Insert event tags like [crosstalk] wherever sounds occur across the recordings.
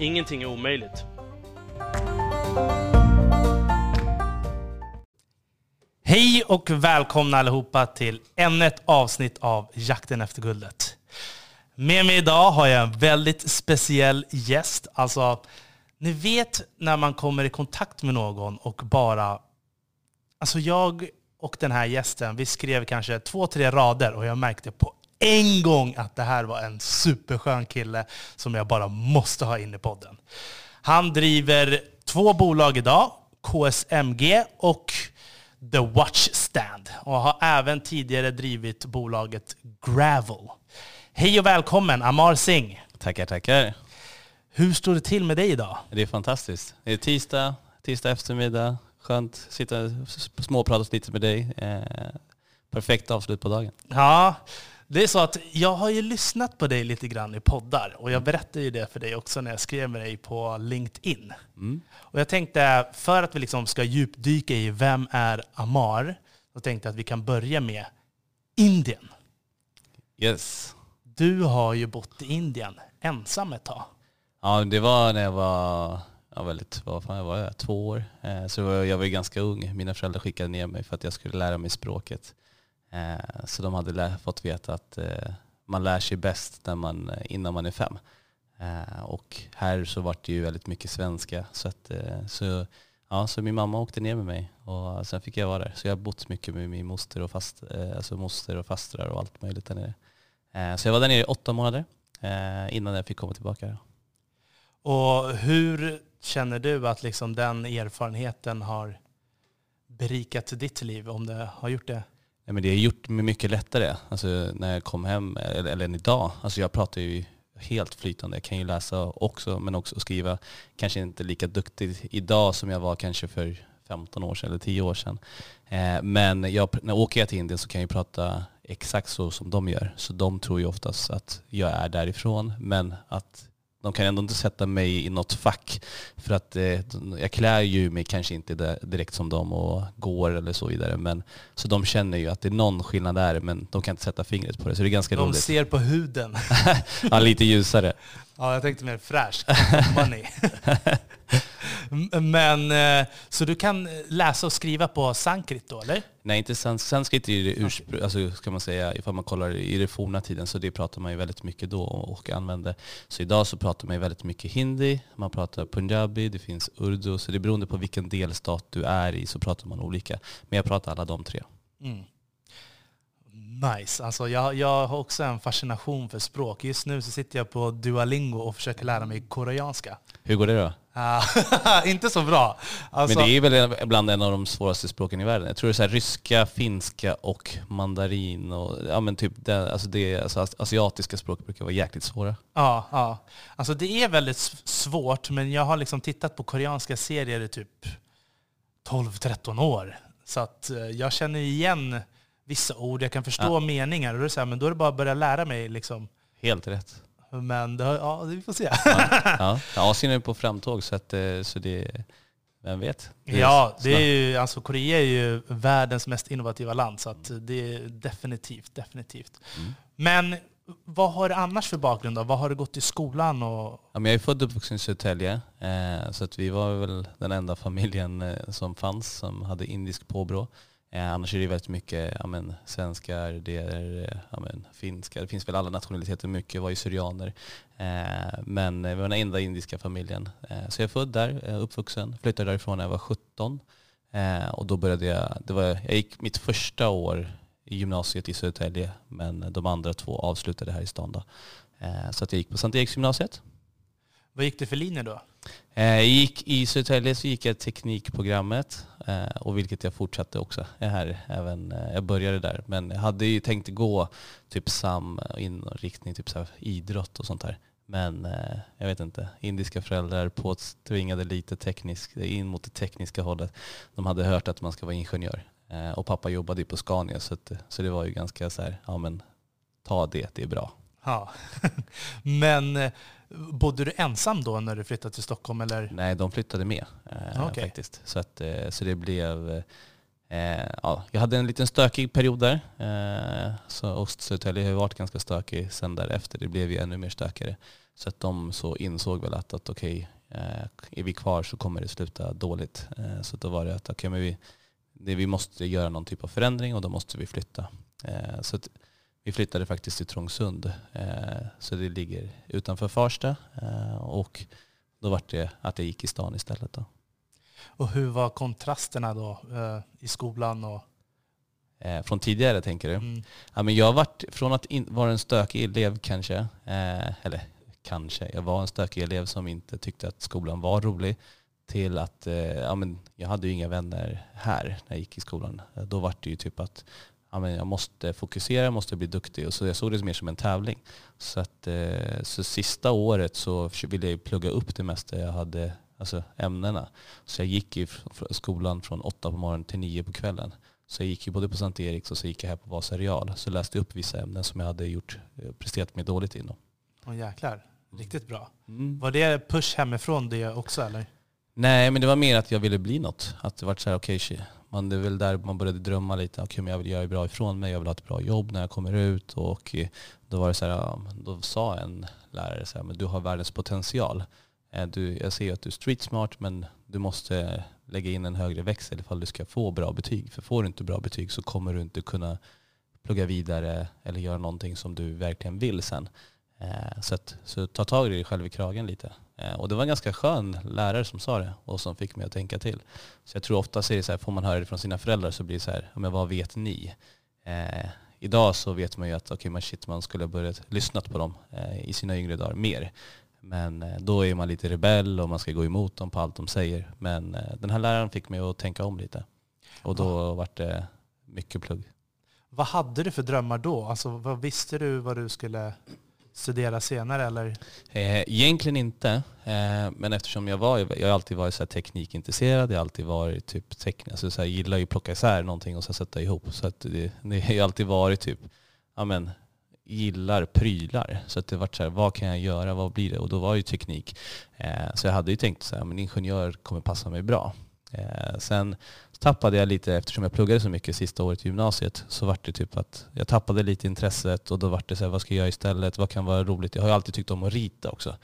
Ingenting är omöjligt. Hej och välkomna allihopa till ännu ett avsnitt av Jakten efter guldet. Med mig idag har jag en väldigt speciell gäst. Alltså, ni vet när man kommer i kontakt med någon och bara... Alltså jag och den här gästen, vi skrev kanske två, tre rader och jag märkte på en gång att det här var en superskön kille som jag bara måste ha in i podden. Han driver två bolag idag, KSMG och The Watch Stand och har även tidigare drivit bolaget Gravel. Hej och välkommen Amar Singh. Tackar, tackar. Hur står det till med dig idag? Det är fantastiskt. Det är tisdag, tisdag eftermiddag. Skönt att sitta och småprata lite med dig. Eh, perfekt avslut på dagen. Ja, det är så att jag har ju lyssnat på dig lite grann i poddar och jag berättade ju det för dig också när jag skrev med dig på LinkedIn. Mm. Och jag tänkte, för att vi liksom ska djupdyka i vem är Amar, så tänkte jag att vi kan börja med Indien. Yes. Du har ju bott i Indien ensam ett tag. Ja, det var när jag var ja, väldigt, vad fan var jag, två år. Eh, så jag var ganska ung. Mina föräldrar skickade ner mig för att jag skulle lära mig språket. Eh, så de hade lä- fått veta att eh, man lär sig bäst när man, eh, innan man är fem. Eh, och här så var det ju väldigt mycket svenska. Så, att, eh, så, ja, så min mamma åkte ner med mig och sen fick jag vara där. Så jag har bott mycket med min moster och, fast, eh, alltså moster och fastrar och allt möjligt där nere. Så jag var där nere i åtta månader innan jag fick komma tillbaka. Och hur känner du att liksom den erfarenheten har berikat ditt liv, om det har gjort det? Ja, men det har gjort mig mycket lättare. Alltså, när jag kom hem, eller, eller än idag. Alltså, jag pratar ju helt flytande. Jag kan ju läsa också, men också skriva. Kanske inte lika duktig idag som jag var kanske för 15 år sedan eller 10 år sedan. Eh, men jag, när jag åker jag till Indien så kan jag ju prata exakt så som de gör. Så de tror ju oftast att jag är därifrån, men att de kan ändå inte sätta mig i något fack. För att eh, jag klär ju mig kanske inte direkt som dem och går eller så vidare. Men, så de känner ju att det är någon skillnad där men de kan inte sätta fingret på det. Så det är ganska de roligt. De ser på huden. [laughs] ja, lite ljusare. Ja, jag tänkte mer fräsch. Money. [laughs] Men, eh, så du kan läsa och skriva på sanskrit då, eller? Nej, inte sans sanskrit är det ursprung, alltså ska man säga, ifall man kollar i den forna tiden, så det pratar man ju väldigt mycket då och använder. Så idag så pratar man ju väldigt mycket hindi, man pratar punjabi, det finns urdu, så det är beroende på vilken delstat du är i så pratar man olika. Men jag pratar alla de tre. Mm. Nice. Alltså jag, jag har också en fascination för språk. Just nu så sitter jag på Duolingo och försöker lära mig koreanska. Hur går det då? Uh, [laughs] inte så bra. Alltså, men det är väl bland en av de svåraste språken i världen. Jag tror det är så här, ryska, finska och mandarin. Och, ja, men typ det, alltså det, alltså asiatiska språk brukar vara jäkligt svåra. Ja, ja. Alltså det är väldigt svårt, men jag har liksom tittat på koreanska serier i typ 12-13 år. Så att eh, jag känner igen vissa ord, jag kan förstå ja. meningar. Och då är så här, men då är det bara att börja lära mig. Liksom. Helt rätt. Men det, ja, vi får se. Ja, [laughs] ja. Asien är på framtåg så, att, eh, så det, vem vet? Det ja, det är ju, alltså Korea är ju världens mest innovativa land så att det är definitivt, definitivt. Mm. Men vad har du annars för bakgrund då? Vad har du gått i skolan? Och... Ja, men jag är född och uppvuxen i Södertälje, eh, så att vi var väl den enda familjen eh, som fanns som hade indisk påbrå. Eh, annars är det väldigt mycket ja, men, svenskar, det är ja, men, finskar, det finns väl alla nationaliteter, mycket var ju syrianer. Eh, men vi var den enda indiska familjen. Eh, så jag är född där, eh, uppvuxen, flyttade därifrån när jag var 17. Eh, och då började jag, det var, jag gick mitt första år i gymnasiet i Södertälje, men de andra två avslutade här i stan. Då. Eh, så att jag gick på Sankt Eriksgymnasiet. Vad gick du för linje då? Eh, jag gick, I Södertälje så gick jag teknikprogrammet eh, och vilket jag fortsatte också här. Även, eh, jag började där. Men jag hade ju tänkt gå typ sam inriktning, typ så idrott och sånt där. Men jag vet inte, indiska föräldrar påtvingade lite tekniskt, in mot det tekniska hållet. De hade hört att man ska vara ingenjör. Och pappa jobbade ju på Scania så, att, så det var ju ganska så här, ja men ta det, det är bra. Ja. [laughs] Men eh, bodde du ensam då när du flyttade till Stockholm? Eller? Nej, de flyttade med eh, Okej. faktiskt. Så, att, eh, så det blev... Eh, ja, jag hade en liten stökig period där. Eh, så, och Södertälje har varit ganska stökig sen därefter. Det blev ju ännu mer stökigare. Så att de så insåg väl att, att okej, eh, är vi kvar så kommer det sluta dåligt. Eh, så då var det att okej, men vi, det, vi måste göra någon typ av förändring och då måste vi flytta. Eh, så att, vi flyttade faktiskt till Trångsund, eh, så det ligger utanför Farsta. Eh, och då var det att jag gick i stan istället. Då. Och hur var kontrasterna då eh, i skolan? Och, från tidigare tänker du? mm, Ja, men jag varit, från att in, vara en stökig elev kanske, eller kanske, jag var en stökig elev som inte tyckte att skolan var rolig, till att ja, men jag hade ju inga vänner här när jag gick i skolan. Då var det ju typ att ja, men jag måste fokusera, jag måste bli duktig. Och så jag såg det mer som en tävling. Så, att, eh, så sista året så ville jag plugga upp det mesta jag hade, alltså ämnena. Så jag gick i skolan från åtta på morgonen till nio på kvällen. Så jag gick ju både på Sankt Eriks och så gick jag här på Vasa Real. Så läste jag upp vissa ämnen som jag hade gjort, eh, presterat mig dåligt inom. åh jäklar, riktigt bra. Mm. Var det push hemifrån det också eller? Nej, men det var mer att jag ville bli något. Att det var så här, okej, shit, man, det är väl där man började drömma lite. Okej, men jag vill göra bra ifrån mig, jag vill ha ett bra jobb när jag kommer ut. Och eh, då var det så här, då sa en lärare så här, men du har världens potential. Eh, du, jag ser ju att du är street smart, men du måste lägga in en högre växel ifall du ska få bra betyg. För får du inte bra betyg så kommer du inte kunna plugga vidare eller göra någonting som du verkligen vill sen. Eh, så, att, så ta tag i dig själv i kragen lite. Eh, Och det var en ganska skön lärare som sa det och som fick mig att tänka till. Så jag tror ofta är det så här, får man höra det från sina föräldrar så blir det så här, "Ja, men vad vet ni? Eh, idag så vet man ju att okay, man, shit, man skulle ha börjat lyssna på dem eh, i sina yngre dagar mer. Men eh, då är man lite rebell och man ska gå emot dem på allt de säger. Men eh, den här läraren fick mig att tänka om lite. Och då vart det mycket plugg. Vad hade du för drömmar då? Alltså, vad visste du vad du skulle studera senare? Eller? Eh, egentligen inte, eh, men eftersom jag var, jag har alltid varit så här teknikintresserad, jag har alltid varit typ teknik, alltså så här, gillar ju att plocka isär någonting och sen sätta ihop. Så att det, det har ju alltid varit typ, ja men, gillar prylar. Så att det vart så här, vad kan jag göra, vad blir det? Och då var ju teknik. Eh, så jag hade ju tänkt så här, men ingenjör kommer passa mig bra. Sen tappade jag lite, eftersom jag pluggade så mycket sista året i gymnasiet, så vart det typ att jag tappade lite intresset och då vart det så här, vad ska jag göra istället? Vad kan vara roligt? Jag har ju alltid tyckt om att rita också.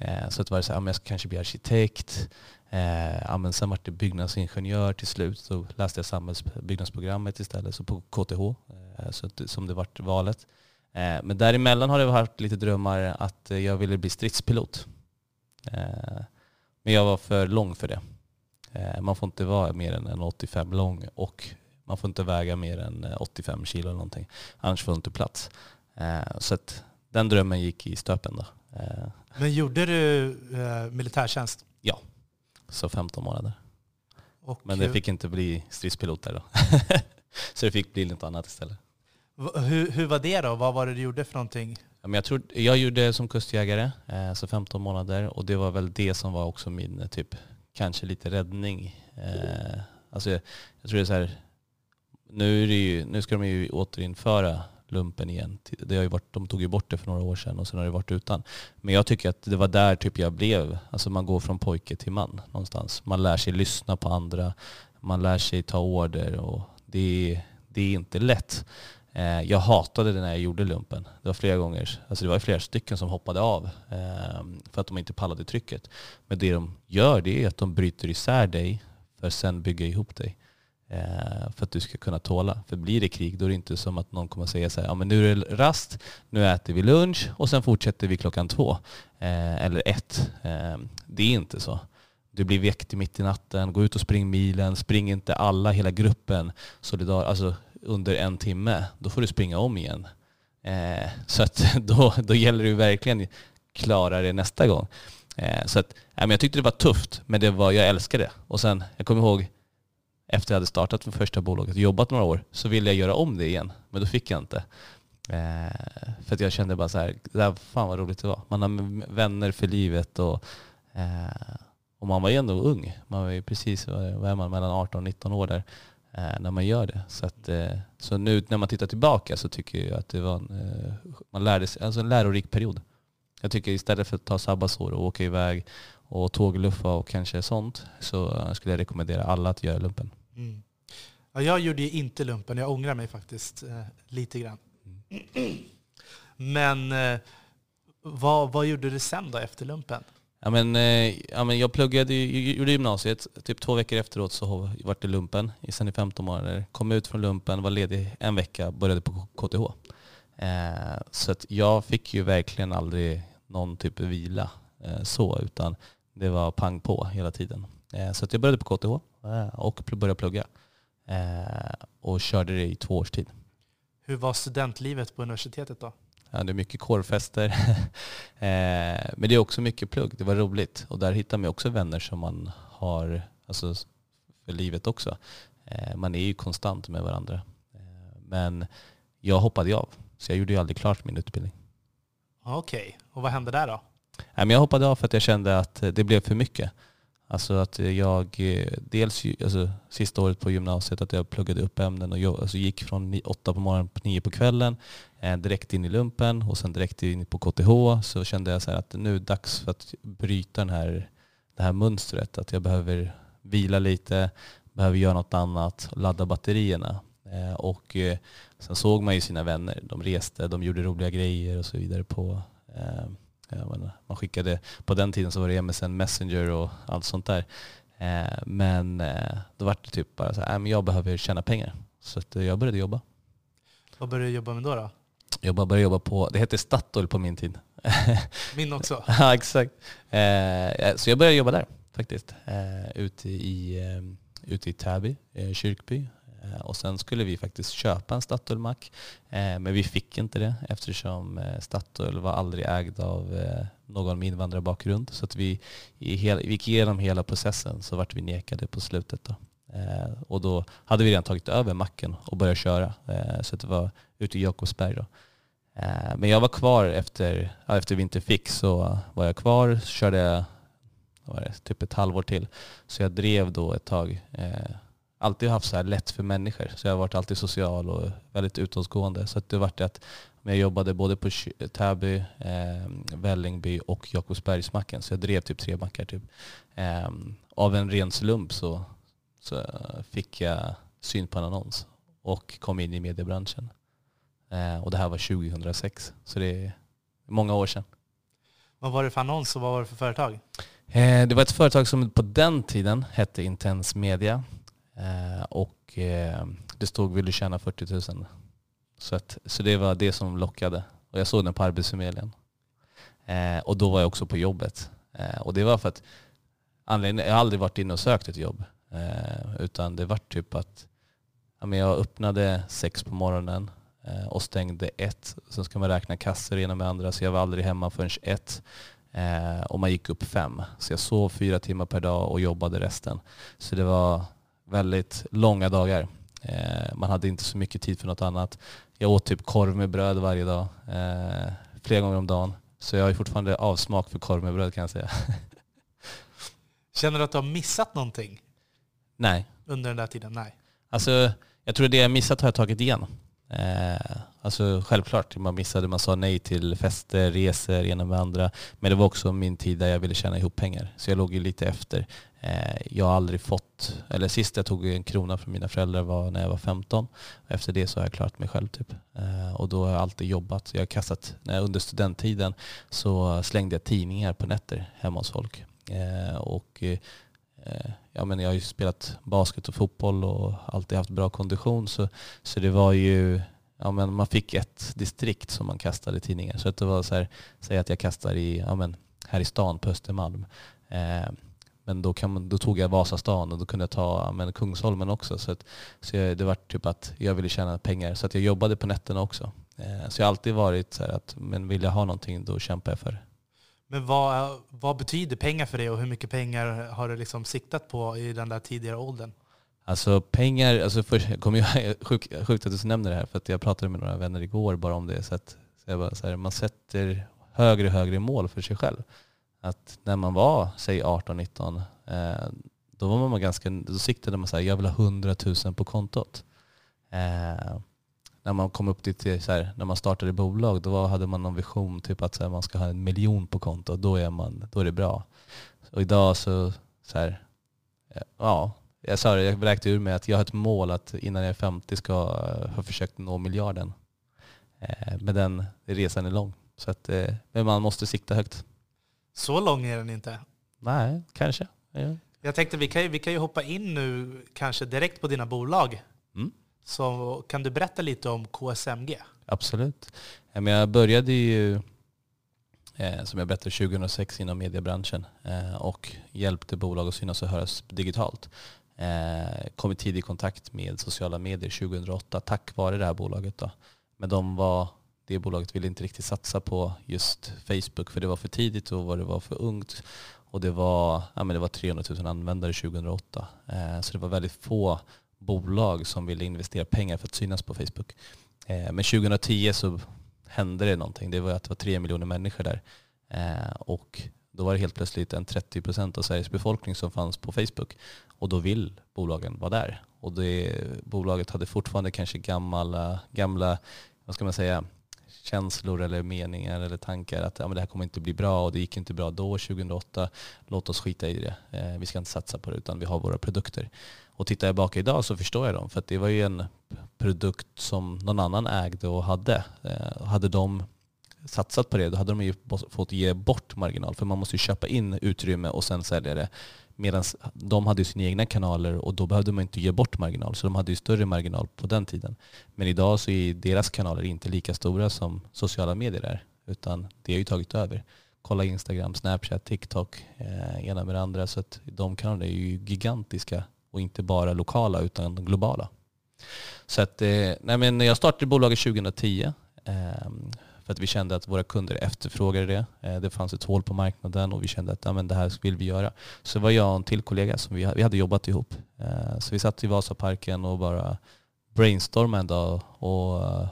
Eh, så det var så här, ja, men jag ska kanske bli arkitekt. Eh, ja, men sen vart det byggnadsingenjör till slut. Så läste jag samhällsbyggnadsprogrammet istället, så på KTH, eh, så att, som det vart valet. Eh, men däremellan har det varit lite drömmar att jag ville bli stridspilot. Eh, men jag var för lång för det. Eh, Man får inte vara mer än en 85 lång och man får inte väga mer än eh, 85 kilo eller någonting. Annars får du inte plats. Eh, Så att den drömmen gick i stöpen då. Eh, Men gjorde du eh, militärtjänst? Så 15 månader. Och Men det fick inte bli stridspilot där då. [laughs] Så det fick bli något annat istället. hur, hur var det då? Vad var det du gjorde för någonting? Ja, jag, tror, jag gjorde som kustjägare, eh, så 15 månader. Och det var väl det som var också min eh, typ, kanske lite räddning. Eh, alltså jag, jag tror det är så här, nu, är det ju, nu ska de ju återinföra lumpen igen. Det har ju varit, de tog ju bort det för några år sedan och sen har det varit utan. Men jag tycker att det var där typ jag blev, alltså man går från pojke till man någonstans. Man lär sig lyssna på andra, man lär sig ta order och det, det är inte lätt. Eh, Jag hatade det när jag gjorde lumpen. Det var flera gånger, alltså det var flera stycken som hoppade av eh, för att de inte pallade trycket. Men det de gör det är att de bryter isär dig för att sen bygga ihop dig. Eh, För att du ska kunna tåla. För blir det krig då är det inte som att någon kommer säga så här, ja men nu är det rast, nu äter vi lunch och sen fortsätter vi klockan två. Eh, Eller ett. Eh, Det är inte så. Du blir väckt mitt i natten, gå ut och spring milen, spring inte alla, hela gruppen solidar, alltså under en timme, då får du springa om igen. Eh, så att [laughs] då, då gäller det ju verkligen klara det nästa gång. Eh, så att, eh, men jag tyckte det var tufft, men det var, jag älskade det. Och sen, jag kommer ihåg, efter jag hade startat för första bolaget och jobbat några år, så ville jag göra om det igen, men då fick jag inte. Eh, för att jag kände bara så här, det fan vad roligt det var. Man har vänner för livet och, eh, och man var ju ändå ung. Man var ju precis, vad är man, mellan 18 och 19 år där när man gör det. Så, att, eh, så nu när man tittar tillbaka så tycker jag att det var en, eh, man lärde sig, alltså en lärorik period. Jag tycker istället för att ta sabbatsår och åka iväg och tågluffa och kanske sånt så skulle jag rekommendera alla att göra lumpen. Mm. Ja, jag gjorde ju inte lumpen, jag ångrar mig faktiskt eh, lite grann. Mm. Men eh, vad, vad gjorde du sen då efter lumpen? Ja, men, eh, ja, men jag pluggade, gjorde gymnasiet, typ två veckor efteråt så var det lumpen, sen i 15 månader. Kom ut från lumpen, var ledig en vecka, började på KTH. Eh, så att jag fick ju verkligen aldrig någon typ av vila eh, så, utan det var pang på hela tiden. Eh, så att jag började på KTH eh, och började plugga. Eh, och körde det i två års tid. Hur var studentlivet på universitetet då? Ja, det är mycket kårfester. [laughs] Eh, men det är också mycket plugg. Det var roligt. Och där hittar man också vänner som man har alltså, för livet också. Eh, man är ju konstant med varandra. Eh, men jag hoppade av. Så jag gjorde ju aldrig klart min utbildning. Okej, okay. och vad hände där då? Jag hoppade av för att jag kände att det blev för mycket. Alltså att jag, eh, dels alltså, sista året på gymnasiet, att jag pluggade upp ämnen och jag, alltså gick från åtta på morgonen på nio på kvällen, eh, direkt in i lumpen och sen direkt in på KTH. Så kände jag så att nu är det dags för att bryta den här, det här mönstret. Att jag behöver vila lite, behöver göra något annat, ladda batterierna. Eh, och eh, sen såg man ju sina vänner. De reste, de gjorde roliga grejer och så vidare på eh, man skickade, på den tiden så var det MSN Messenger och allt sånt där. Eh, men eh, då var det typ bara så här, äh, jag behöver tjäna pengar. Så jag började jobba. Vad började du jobba med då? då? Jag började jobba på, det hette Statoil på min tid. [laughs] Min också. [laughs] ja, exakt. Eh, så jag började jobba där faktiskt. Eh, ute, i, eh, ute i Täby, eh, Kyrkby. Eh, och sen skulle vi faktiskt köpa en Statoil-mack. Eh, men vi fick inte det eftersom eh, Statoil var aldrig ägd av någon med invandrarbakgrund. Så att vi, vi gick igenom hela processen så vart vi nekade på slutet. Då. Och då hade vi redan tagit över macken och börjat köra. Så det var ute i Jakobsberg. Då. Men jag var kvar efter, efter vi inte fick så var jag kvar, körde var det, typ ett halvår till. Så jag drev då ett tag alltid haft så här lätt för människor. Så jag har varit alltid social och väldigt utåtgående. Så det vart att jag jobbade både på Täby, eh, Vällingby och Jakobsbergsmacken. Så jag drev typ tre mackar. Typ. Eh, av en ren slump så, så fick jag syn på en annons och kom in i mediebranschen. Eh, och det här var 2006. Så det är många år sedan. Vad var det för annons och vad var det för företag? Eh, det var ett företag som på den tiden hette Intens Media. Eh, och eh, det stod vill du tjäna 40 000? Så, att, så det var det som lockade. Och jag såg den på Arbetsförmedlingen. Eh, och då var jag också på jobbet. och det var för att anledningen, jag har aldrig varit inne och sökt ett jobb. utan det var typ att jag öppnade sex på morgonen och stängde ett. Sen ska man räkna kassor ena med andra så jag var aldrig hemma förrän ett. och man gick upp fem. Så jag sov fyra timmar per dag och jobbade resten. Så det var väldigt långa dagar. Eh, man hade inte så mycket tid för något annat. Jag åt typ korv med bröd varje dag, eh, flera gånger om dagen. Så jag har fortfarande avsmak för korv med bröd kan jag säga. [laughs] Känner du att du har missat någonting? Nej. Under den där tiden? Nej. Alltså, jag tror det jag missat har jag tagit igen. Eh, alltså självklart, man missade, man sa nej till fester, resor, ena med andra. Men det var också min tid där jag ville tjäna ihop pengar. Så jag låg ju lite efter. Eh, jag har aldrig fått, eller sist jag tog en krona från mina föräldrar var när jag var 15. Efter det så har jag klarat mig själv typ. Eh, och då har jag alltid jobbat. Jag har kastat, under studenttiden så slängde jag tidningar på nätter hemma hos folk. Eh, och eh, ja, men jag har ju spelat basket och fotboll och alltid haft bra kondition. Så, så det var ju, ja, men man fick ett distrikt som man kastade tidningar. Så att det var så här, säg att jag kastar i, ja, men här i stan på Östermalm. Eh, Eh, men då, kan man, då tog jag Vasastan och då kunde jag ta men, Kungsholmen också. Så, att, så jag, det var typ att jag ville tjäna pengar. Så att jag jobbade på nätterna också. Eh, så jag har alltid varit så här att men vill jag ha någonting då kämpar jag för det. Men vad, vad betyder pengar för dig och hur mycket pengar har du liksom siktat på i den där tidigare åldern? Alltså pengar, alltså först, jag kommer [laughs] jag, sjukt, sjukt att du nämner det här för att jag pratade med några vänner igår bara om det. Så att, så jag bara, så här, man sätter högre och högre mål för sig själv. Att när man var, säg 18-19, eh, då var man ganska, då siktade man så här, jag vill ha 100 000 på kontot. Eh, när man kom upp till, så här, när man startade bolag, då hade man någon vision, typ att så här, man ska ha en miljon på kontot, då är, man, då är det bra. Och idag så, så här, eh, ja, jag sa det, jag räknade ur mig att jag har ett mål att innan jag är 50 ska eh, ha försökt nå miljarden. Eh, men den resan är lång. Så att, eh, men man måste sikta högt. Så lång är den inte. Nej, kanske. Ja. Jag tänkte vi kan, vi kan ju hoppa in nu kanske direkt på dina bolag. Mm. Så kan du berätta lite om KSMG? Absolut. Jag började ju, eh, som jag berättade, 2006 inom mediebranschen eh, och hjälpte bolag att synas och höras digitalt. Eh, kom i tidig kontakt med sociala medier 2008 tack vare det här bolaget. Då. Men de var, det bolaget ville inte riktigt satsa på just Facebook för det var för tidigt och det var för ungt. Och det var, ja, men det var 300 000 användare 2008. Eh, så det var väldigt få bolag som ville investera pengar för att synas på Facebook. Eh, men 2010 så hände det någonting. Det var att det var tre miljoner människor där. Eh, och då var det helt plötsligt en 30 procent av Sveriges befolkning som fanns på Facebook. Och då vill bolagen vara där. Och det, bolaget hade fortfarande kanske gamla, eh, gamla vad ska man säga, känslor eller meningar eller tankar att ja, men det här kommer inte bli bra och det gick inte bra då 2008. Låt oss skita i det. Eh, vi ska inte satsa på det utan vi har våra produkter. Och tittar jag bak idag så förstår jag dem. För det var ju en produkt som någon annan ägde och hade. Eh, hade de satsat på det då hade de ju fått ge bort marginal. För man måste ju köpa in utrymme och sen sälja det. Medan de hade sina egna kanaler och då behövde man inte ge bort marginal. Så de hade ju större marginal på den tiden. Men idag så är deras kanaler inte lika stora som sociala medier är. Utan det har ju tagit över. Kolla Instagram, Snapchat, TikTok, eh, ena med det andra. Så att de kanalerna är ju gigantiska och inte bara lokala utan globala. Så att, eh, nej men jag startade bolaget 2010 eh, för att vi kände att våra kunder efterfrågade det. Eh, det fanns ett hål på marknaden och vi kände att ja, men det här vill vi göra. Så var jag och en till kollega som vi, vi hade jobbat ihop. Eh, så vi satt i Vasaparken och bara brainstormade en dag och eh,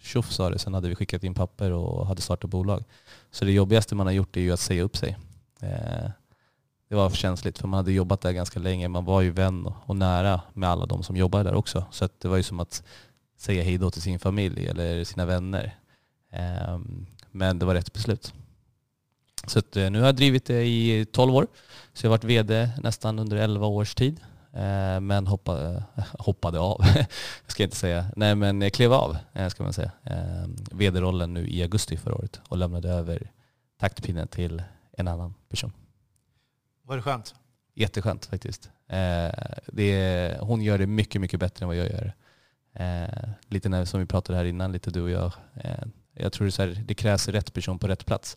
tjoff sa det. Sen hade vi skickat in papper och hade startat bolag. Så det jobbigaste man har gjort är ju att säga upp sig det var för känsligt för man hade jobbat där ganska länge. Man var ju vän och nära med alla de som jobbade där också. Så det var ju som att säga hej då till sin familj eller sina vänner. Ehm, men det var rätt beslut. Så eh, nu har jag drivit det i 12 år. Så jag har varit vd nästan under 11 års tid. Ehm, men hoppade, [laughs] hoppade av. [laughs] jag ska inte säga. Nej men klev av eh, ska man säga. Ehm, vd-rollen nu i augusti förra året och lämnade över taktpinnen till en annan person. Var det skönt? Jätteskönt faktiskt. Eh, det hon gör det mycket, mycket bättre än vad jag gör. Eh, lite när, som vi pratade här innan, lite du och jag. Jag tror det, så här, det krävs rätt person på rätt plats.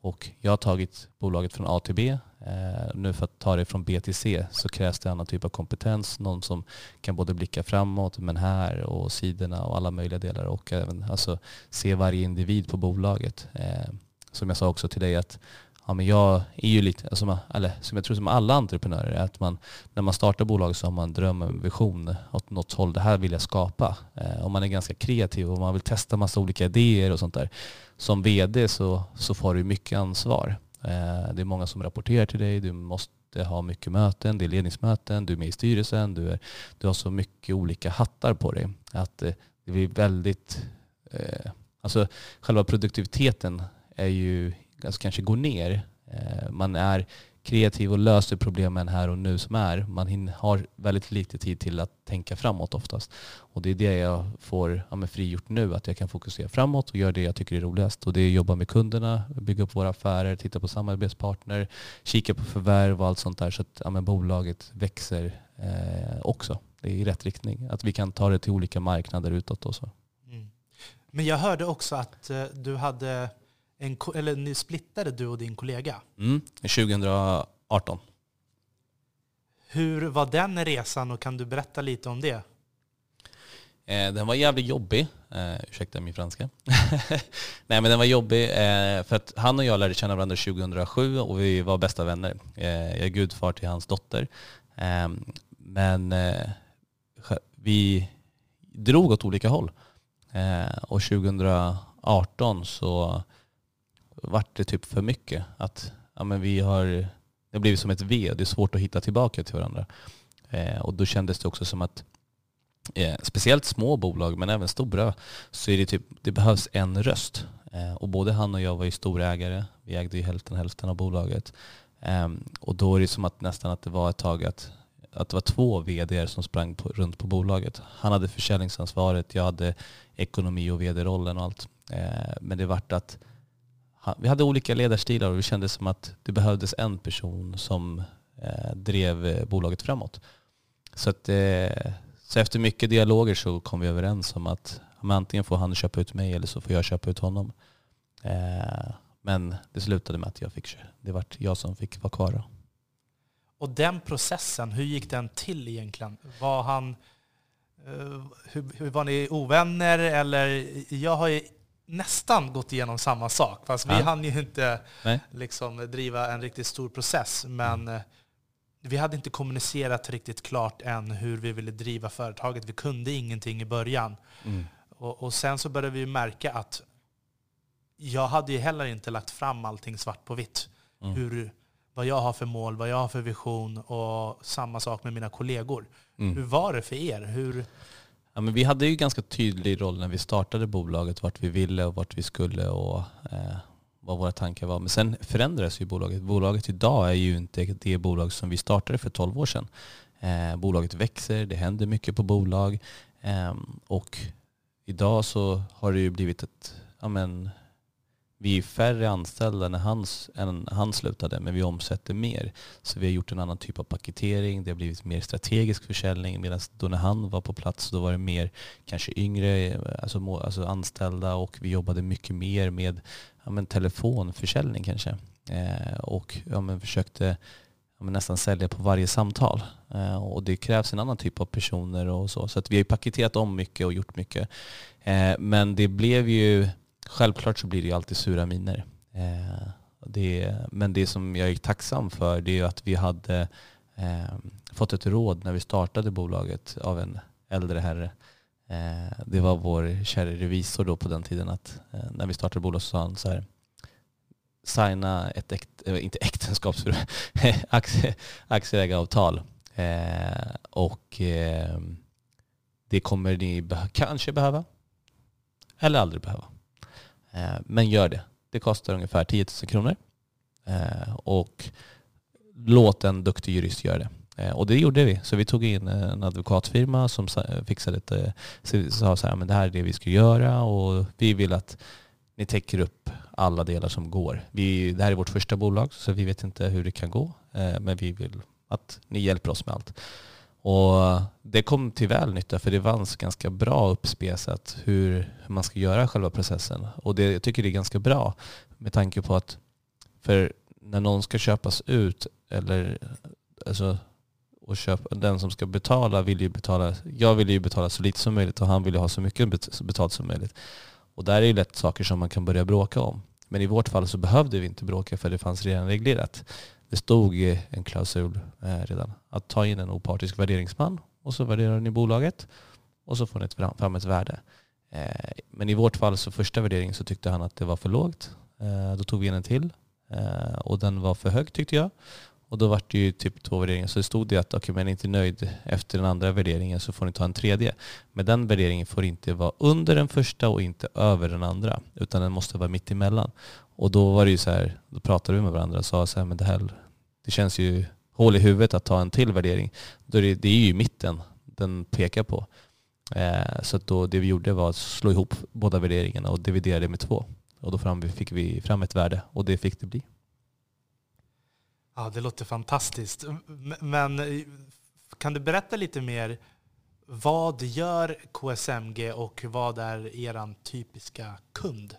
Och jag har tagit bolaget från A till B. Eh, nu för att ta det från B till C så krävs det annan typ av kompetens. Någon som kan både blicka framåt men här och sidorna och alla möjliga delar och även alltså, se varje individ på bolaget. Eh, som jag sa också till dig att ja, men jag är ju lite, alltså, eller som jag tror som alla entreprenörer, är att man, när man startar bolag så har man en dröm, en vision åt något håll. Det här vill jag skapa. Eh, och man är ganska kreativ och man vill testa massa olika idéer och sånt där. Som vd så, så får du mycket ansvar. Eh, det är många som rapporterar till dig, du måste ha mycket möten, det är ledningsmöten, du är med i styrelsen, du, är, du har så mycket olika hattar på dig. Att eh, det blir väldigt, eh, alltså själva produktiviteten är ju alltså kanske går ner. Eh, man är kreativ och löser problemen här och nu som är. Man har väldigt lite tid till att tänka framåt oftast. Och det är det jag får ja, frigjort nu, att jag kan fokusera framåt och göra det jag tycker är roligast. Och det är att jobba med kunderna, bygga upp våra affärer, titta på samarbetspartner, kika på förvärv och allt sånt där så att ja, bolaget växer eh, också. Det är i rätt riktning. Att vi kan ta det till olika marknader utåt och så. Mm. Men jag hörde också att eh, du hade en, eller ni splittade du och din kollega. Mm, 2018. Hur var den resan och kan du berätta lite om det? Eh, den var jävligt jobbig. Eh, ursäkta min franska. [laughs] Nej men den var jobbig eh, för att han och jag lärde känna varandra 2007 och vi var bästa vänner. Eh, jag är gudfar till hans dotter. Eh, men vi drog åt olika håll. Och 2018 så vart det typ för mycket. Att ja, men vi har, det har blivit som ett V, det är svårt att hitta tillbaka till varandra. Eh, och då kändes det också som att eh, speciellt små bolag men även stora så är det typ, det behövs en röst. Eh, och både han och jag var ju storägare. Vi ägde ju hälften hälften av bolaget. Ehm, och då är det som att nästan att det var ett tag att, att det var två vd som sprang på, runt på bolaget. Han hade försäljningsansvaret, jag hade ekonomi och vd-rollen och allt. Eh, men det vart att vi hade olika ledarstilar och det kändes som att det behövdes en person som eh, drev eh, bolaget framåt. Så, att, eh, så efter mycket dialoger så kom vi överens om att antingen får han köpa ut mig eller så får jag köpa ut honom. Eh, men det slutade med att jag fick, det var jag som fick vara kvar. Då. Och den processen, hur gick den till egentligen? Var han, eh, hur, hur var ni ovänner? Eller jag har ju nästan gått igenom samma sak. Fast ja. vi hann ju inte liksom, driva en riktigt stor process. Men mm. vi hade inte kommunicerat riktigt klart än hur vi ville driva företaget. Vi kunde ingenting i början. Mm. Och, och, sen så började vi märka att jag hade ju heller inte lagt fram allting svart på vitt. Mm. Hur, vad jag har för mål, vad jag har för vision och samma sak med mina kollegor. Mm. Hur var det för er? Hur, Ja, men vi hade ju ganska tydlig roll när vi startade bolaget, vart vi ville och vart vi skulle och eh, vad våra tankar var. Men sen förändrades ju bolaget. Bolaget idag är ju inte det bolag som vi startade för 12 år sedan. Eh, bolaget växer, det händer mycket på bolag eh, och idag så har det ju blivit ett, ja men, vi är färre anställda när han, än han slutade, men vi omsätter mer. Så vi har gjort en annan typ av paketering, det har blivit mer strategisk försäljning, medan då när han var på plats då var det mer kanske yngre eh, alltså, alltså anställda och vi jobbade mycket mer med ja, men telefonförsäljning kanske. Eh, och ja, men försökte ja, men nästan sälja på varje samtal. Eh, och det krävs en annan typ av personer och så. Så att vi har paketerat om mycket och gjort mycket. Eh, men det blev ju Självklart så blir det ju alltid sura miner. Eh, det, men det som jag är tacksam för det är att vi hade eh, fått ett råd när vi startade bolaget av en äldre herre. Eh, det var vår kära revisor då på den tiden att eh, när vi startade bolaget så sa han så här signa ett, äkt, eh, inte äktenskaps, [laughs] aktie, aktieägaravtal. Eh, och ehm, det kommer ni be kanske behöva eller aldrig behöva. Eh, men gör det. Det kostar ungefär 10 000 kronor. Eh, och låt en duktig jurist göra det. Eh, och det gjorde vi. Så vi tog in en advokatfirma som fixade lite, sa så här, men det här är det vi ska göra och vi vill att ni täcker upp alla delar som går. Vi, det här är vårt första bolag så vi vet inte hur det kan gå. Men vi vill att ni hjälper oss med allt. Och det kom till väl nytta för det fanns ganska bra uppspesat hur man ska göra själva processen. Och det, jag tycker det är ganska bra med tanke på att för när någon ska köpas ut eller alltså, och köpa, den som ska betala vill ju betala, jag vill ju betala så lite som möjligt och han vill ju ha så mycket betalt som möjligt. Och där är ju lätt saker som man kan börja bråka om. Men i vårt fall så behövde vi inte bråka för det fanns redan reglerat det stod en klausul eh, redan. Att ta in en opartisk värderingsman och så värderar ni bolaget och så får ni fram ett värde. Eh, men i vårt fall så första värderingen så tyckte han att det var för lågt. Eh, då tog vi in en till eh, och den var för hög tyckte jag. Och då var det ju typ två värderingar. Så det stod det att okej, okay, men är ni inte nöjd efter den andra värderingen så får ni ta en tredje. Men den värderingen får inte vara under den första och inte över den andra. Utan den måste vara mitt emellan. Och då var det ju så här, då pratade vi med varandra och sa så här, men det här, det känns ju hål i huvudet att ta en till värdering. Då är det, det är ju mitten den pekar på. Eh, så då det vi gjorde var att slå ihop båda värderingarna och dividera det med två. Och då fram, fick vi fram ett värde och det fick det bli. Ja, det låter fantastiskt. Men kan du berätta lite mer? Vad gör KSMG och vad är er typiska kund?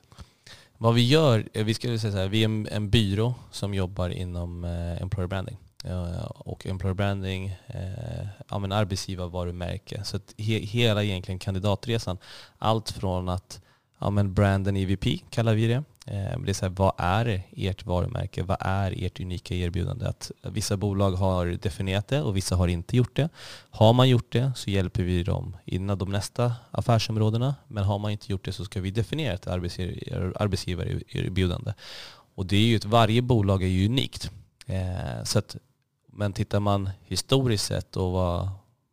Vad vi gör, vi ska säga så här, vi är en, en byrå som jobbar inom eh, employer branding. Eh, och employer branding, eh, ja, arbetsgivarvarumärke. Så att he, hela egentligen kandidatresan, allt från att ja, men branden EVP kallar vi det. Eh, det är så här, vad är ert varumärke? Vad är ert unika erbjudande? Att vissa bolag har definierat det och vissa har inte gjort det. Har man gjort det så hjälper vi dem innan de nästa affärsområdena. Men har man inte gjort det så ska vi definiera ett arbetsgivarerbjudande. Och det är ju ett, varje bolag är ju unikt. Eh, så att, men tittar man historiskt sett och vad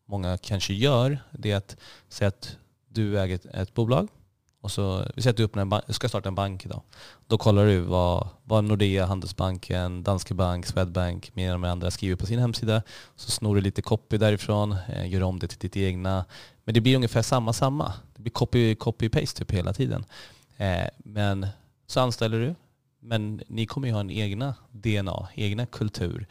många kanske gör, det är att säga att du äger ett, ett bolag och så, vi säger att du öppnar en bank, ska starta en bank idag. Då kollar du vad, vad Nordea, Handelsbanken, Danske Bank, Swedbank med de andra skriver på sin hemsida. Så snor du lite copy därifrån, eh, gör om det till ditt egna. Men det blir ungefär samma samma. Det blir copy, copy paste typ hela tiden. Eh, men så anställer du. Men ni kommer ju ha en egna DNA, egna kultur.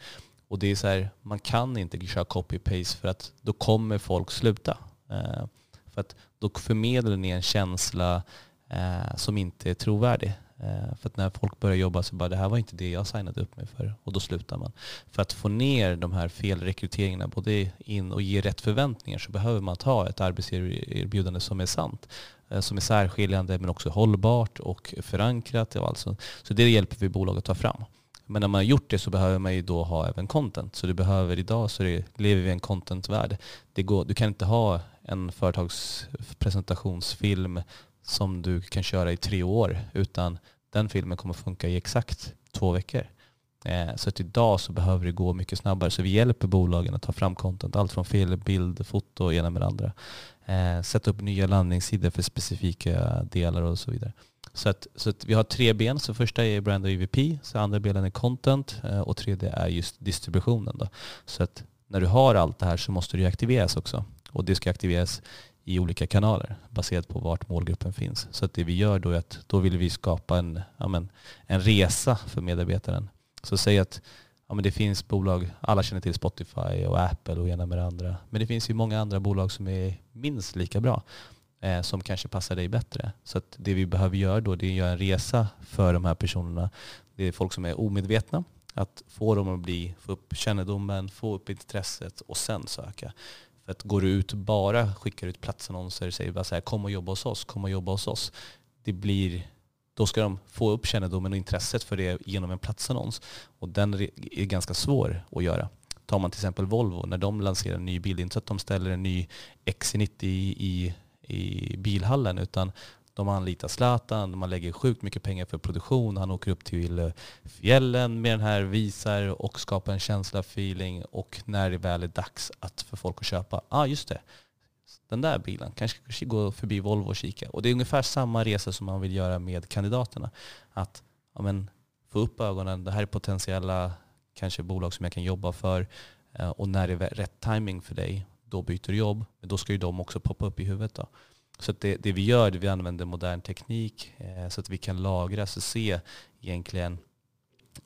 Och det är så här, man kan inte köra copy-paste för att då kommer folk sluta. Eh, för att då förmedlar ni en känsla eh, som inte är trovärdig. Eh, för att när folk börjar jobba så bara det här var inte det jag signade upp mig för och då slutar man. För att få ner de här felrekryteringarna både in och ge rätt förväntningar så behöver man ta ett arbetserbjudande som är sant. Eh, som är särskiljande men också hållbart och förankrat. Och alltså. Så det hjälper vi bolag att ta fram. Men när man har gjort det så behöver man ju då ha även content. Så du behöver idag så det, lever vi i en contentvärld. Det går, du kan inte ha en företagspresentationsfilm som du kan köra i tre år utan den filmen kommer funka i exakt två veckor. Eh, så att idag så behöver det gå mycket snabbare. Så vi hjälper bolagen att ta fram content. Allt från film, bild, foto och ena med det andra. Eh, sätta upp nya landningssidor för specifika delar och så vidare. Så, att, så att vi har tre ben. Så första är brand och EVP, så andra benen är content eh, och tredje är just distributionen. Då. Så att när du har allt det här så måste det aktiveras också. Och det ska aktiveras i olika kanaler baserat på vart målgruppen finns. Så att det vi gör då är att då vill vi skapa en, ja men, en resa för medarbetaren. Så säg att ja men det finns bolag, alla känner till Spotify och Apple och ena med det andra. Men det finns ju många andra bolag som är minst lika bra eh, som kanske passar dig bättre. Så att det vi behöver göra då det är att göra en resa för de här personerna. Det är folk som är omedvetna. Att få dem att bli, få upp kännedomen, få upp intresset och sen söka. För att går du ut bara skickar ut platsannonser och säger bara så här, kom och jobba hos oss, kom och jobba hos oss. Det blir, då ska de få upp kännedomen och intresset för det genom en platsannons. Och den är ganska svår att göra. Tar man till exempel Volvo, när de lanserar en ny bil, det är inte så att de ställer en ny XC90 i, i bilhallen utan de anlitar Zlatan, man lägger sjukt mycket pengar för produktion. Han åker upp till eh, fjällen med den här, visar och skapar en känsla, feeling och när det väl är dags att för folk att köpa, ja ah, just det, den där bilen, kanske gå förbi Volvo och kika. Och det är ungefär samma resa som man vill göra med kandidaterna. Att ja, men, få upp ögonen, det här är potentiella kanske bolag som jag kan jobba för eh, och när det är rätt timing för dig då byter du jobb. Men då ska ju de också poppa upp i huvudet. Då. Så det, det, vi gör är att vi använder modern teknik eh, så att vi kan lagra och se egentligen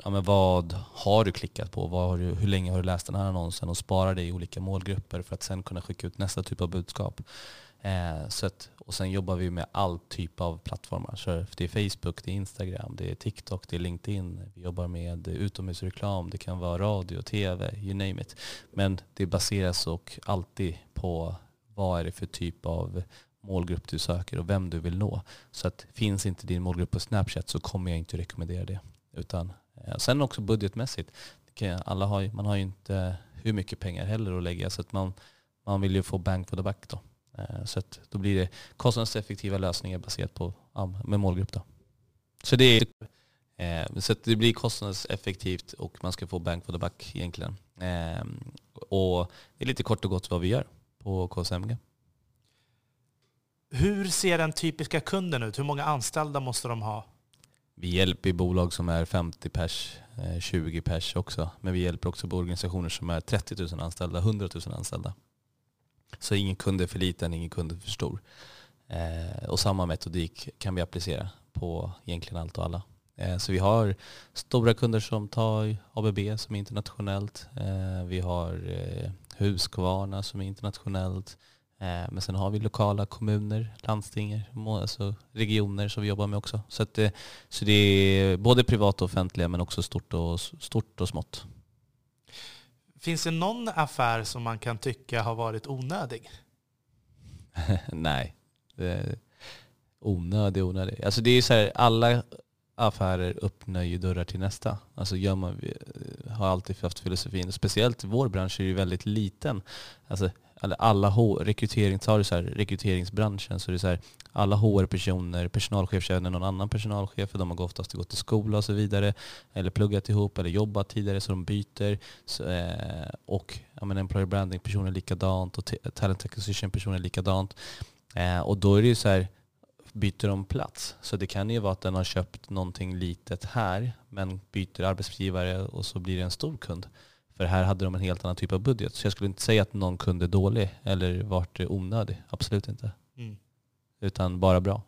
ja, men vad har du klickat på? Vad har du, hur länge har du läst den här annonsen? Och spara det i olika målgrupper för att sen kunna skicka ut nästa typ av budskap. Eh, så att, och sen jobbar vi med all typ av plattformar. Så det är Facebook, det är Instagram, det är TikTok, det är LinkedIn. Vi jobbar med utomhusreklam, det kan vara radio, tv, you name it. Men det baseras och alltid på vad är det för typ av målgrupp du söker och vem du vill nå. Så att finns inte din målgrupp på Snapchat så kommer jag inte rekommendera det. Utan, eh, sen också budgetmässigt. Alla har, man har ju inte hur mycket pengar heller att lägga så att man, man vill ju få bang for the buck då. Eh, så då blir det kostnadseffektiva lösningar baserat på med målgrupp. Då. Så det, är, eh, så det blir kostnadseffektivt och man ska få bank for the buck egentligen. Eh, och det är lite kort och gott vad vi gör på KSMG. Hur ser den typiska kunden ut? Hur många anställda måste de ha? Vi hjälper bolag som är 50 pers, 20 pers också. Men vi hjälper också organisationer som är 30 000 anställda, 100 000 anställda. Så ingen kund är för liten, ingen kund är för stor. Eh, och samma metodik kan vi applicera på egentligen allt och alla. Eh, så vi har stora kunder som tar ABB som är internationellt. Eh, vi har eh, Husqvarna som är internationellt. Eh, men sen har vi lokala kommuner, landsting, alltså regioner som vi jobbar med också. Så, att, eh, så det är både privat och offentliga men också stort och, stort och smått. Finns det någon affär som man kan tycka har varit onödig? [laughs] Nej. onödig, onödig. Alltså det är så här, alla affärer öppnar ju dörrar till nästa. Alltså gör man, har alltid haft filosofin, speciellt vår bransch är ju väldigt liten. Alltså alla rekrytering, tar så här, rekryteringsbranschen så är det så här, alla HR-personer, personalchef känner någon annan personalchef för de har oftast gått i skola och så vidare. Eller pluggat ihop eller jobbat tidigare så de byter. Så, eh, och ja, men employer branding-personer likadant och talent acquisition-personer likadant. Eh, och då är det ju så här, byter de plats. Så det kan ju vara att den har köpt någonting litet här men byter arbetsgivare och så blir det en stor kund. För här hade de en helt annan typ av budget. Så jag skulle inte säga att någon kund är dålig eller vart onödig. Absolut inte. Mm. Utan bara bra.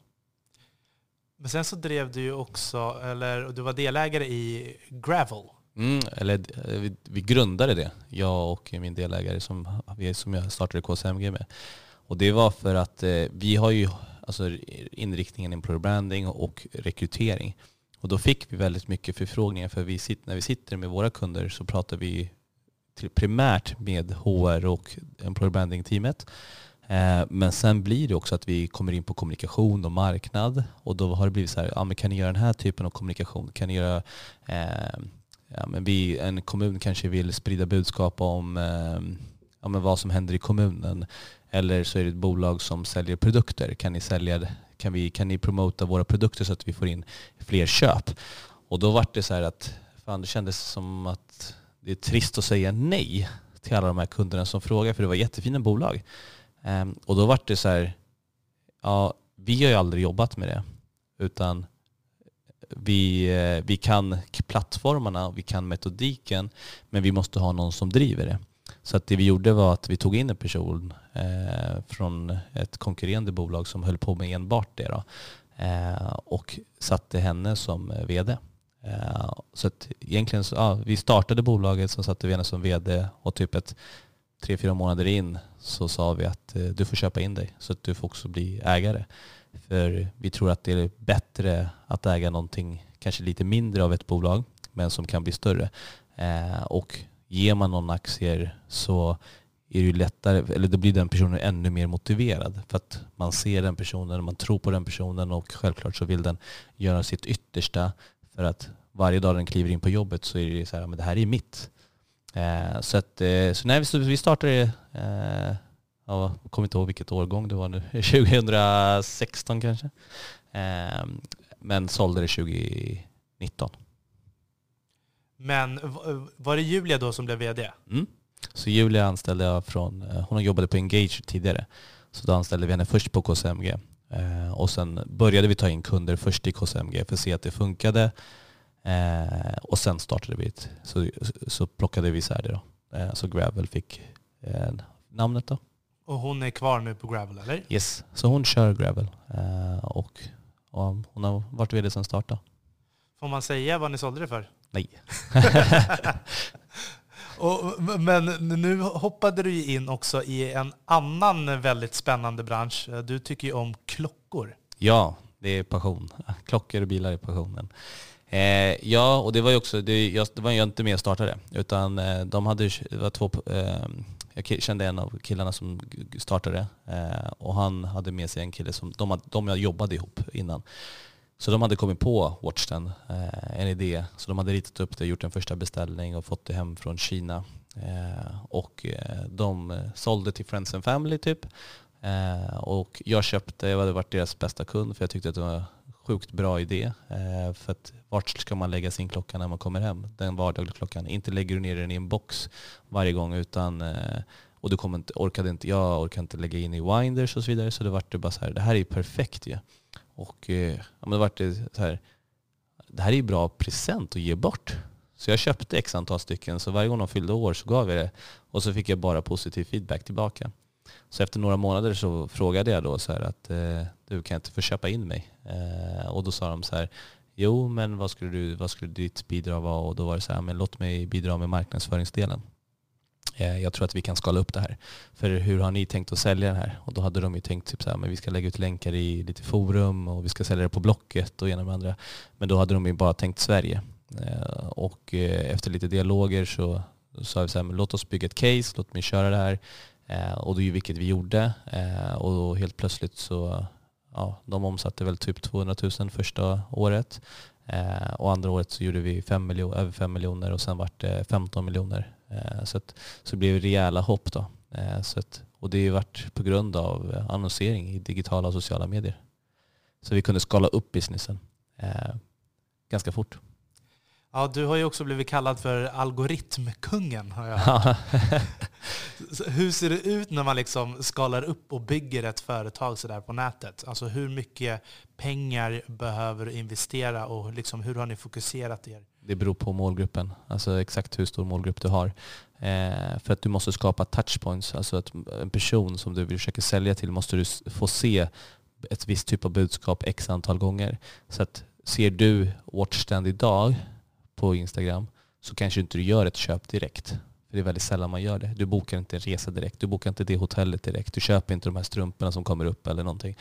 Men sen så drev du ju också, eller du var delägare i Gravel. Mm, eller vi, vi, grundade det, jag och min delägare som, som jag startade KSMG med. Och det var för att eh, vi har ju alltså inriktningen employer branding och rekrytering. Och då fick vi väldigt mycket förfrågningar för vi sitter, när vi sitter med våra kunder så pratar vi primärt med HR och employer branding-teamet. Eh, men sen blir det också att vi kommer in på kommunikation och marknad och då har det blivit så här, ja, men kan ni göra den här typen av kommunikation? Kan ni göra, eh, ja, men vi, en kommun kanske vill sprida budskap om eh, ja, men vad som händer i kommunen. Eller så är det ett bolag som säljer produkter. Kan ni, sälja, kan vi, kan ni promota våra produkter så att vi får in fler köp? Och då var det så här att fan, det kändes som att det är trist att säga nej till alla de här kunderna som frågar, för det var jättefina bolag. Um, och då var det så här, ja, vi har ju aldrig jobbat med det, utan vi, eh, vi kan plattformarna, vi kan metodiken, men vi måste ha någon som driver det. Så att det vi gjorde var att vi tog in en person eh, från ett konkurrerande bolag som höll på med enbart det då, eh, och satte henne som eh, vd. Eh, så att egentligen så, ja, vi startade bolaget så satte vi henne som vd och typ ett tre, fyra månader in så sa vi att eh, du får köpa in dig så att du får också bli ägare. För vi tror att det är bättre att äga någonting kanske lite mindre av ett bolag men som kan bli större. Eh, och ger man någon aktier så är det ju lättare, eller då blir den personen ännu mer motiverad. För att man ser den personen, man tror på den personen och självklart så vill den göra sitt yttersta för att varje dag den kliver in på jobbet så är det så här, men det här är mitt. Eh, så att, eh, så när vi, startade, eh, jag kommer inte ihåg vilket årgång det var nu, [laughs] 2016 kanske. Eh, men sålde det 2019. Men var det Julia då som blev vd? Mm. Så Julia anställde jag från, eh, hon jobbade på Engage tidigare. Så då anställde vi henne först på KSMG. Eh, och sen började vi ta in kunder först i KSMG för att se att det funkade. Eh, och sen startade vi ett, så, så plockade vi isär det då. så Gravel fick namnet då. Och hon är kvar nu på Gravel eller? Yes, så hon kör Gravel. och, och hon har varit vd sedan start då. Får man säga vad ni sålde det för? Nej. [laughs] [laughs] Och, men nu hoppade du in också i en annan väldigt spännande bransch. Du tycker ju om klockor. Ja, det är passion. Klockor och bilar är passionen. Eh, ja, och det var ju också, det, jag, det var ju inte med och startade, utan eh, de hade, det var två, eh, jag kände en av killarna som startade eh, och han hade med sig en kille som, de, de jobbade ihop innan. Så de hade kommit på Watchden, eh, en idé. Så de hade ritat upp det, gjort en första beställning och fått det hem från Kina. Eh, och eh, de sålde till Friends and Family typ. Och jag köpte, jag hade varit deras bästa kund för jag tyckte att det var sjukt bra idé. För att vart ska man lägga sin klocka när man kommer hem? Den vardagliga klockan. Inte lägger du ner den i en box varje gång utan och du kommer inte, orkade inte, jag orkade inte lägga in i winders och så vidare. Så det vart det bara så här, det här är ju perfekt ju. Ja. Och eh, ja, men det vart det så här, det här är ju bra present att ge bort. Så jag köpte x antal stycken, så varje gång de fyllde år så gav jag det. Och så fick jag bara positiv feedback tillbaka. Så efter några månader så frågade jag då så här att eh, du kan inte få köpa in mig? Eh, och då sa de så här, jo men vad skulle, du, vad skulle ditt bidrag vara? Och då var det så här, men låt mig bidra med marknadsföringsdelen. Eh, jag tror att vi kan skala upp det här. För hur har ni tänkt att sälja det här? Och då hade de ju tänkt typ så här, men vi ska lägga ut länkar i lite forum och vi ska sälja det på Blocket och ena med andra. Men då hade de ju bara tänkt Sverige. Eh, och eh, efter lite dialoger så sa vi så här, men låt oss bygga ett case, låt mig köra det här. Och det är ju vilket vi gjorde. Och helt plötsligt så ja, de omsatte väl typ 200 000 första året. Och andra året så gjorde vi 5 miljoner, över 5 miljoner och sen vart det 15 miljoner. Eh, så, att, så det blev rejäla hopp då. Eh, så att, och det har ju varit på grund av annonsering i digitala och sociala medier. Så vi kunde skala upp businessen eh, ganska fort. Ja, du har ju också blivit kallad för algoritmkungen. Har jag. [laughs] hur ser det ut när man liksom skalar upp och bygger ett företag sådär på nätet? Alltså hur mycket pengar behöver du investera och liksom hur har ni fokuserat er? Det beror på målgruppen, alltså exakt hur stor målgrupp du har. Eh, för att du måste skapa touchpoints, alltså att en person som du vill försöka sälja till måste du få se ett visst typ av budskap x antal gånger. Så att ser du Watchstand idag på Instagram så kanske inte du gör ett köp direkt. För det är väldigt sällan man gör det. Du bokar inte en resa direkt. Du bokar inte det hotellet direkt. Du köper inte de här strumporna som kommer upp eller någonting.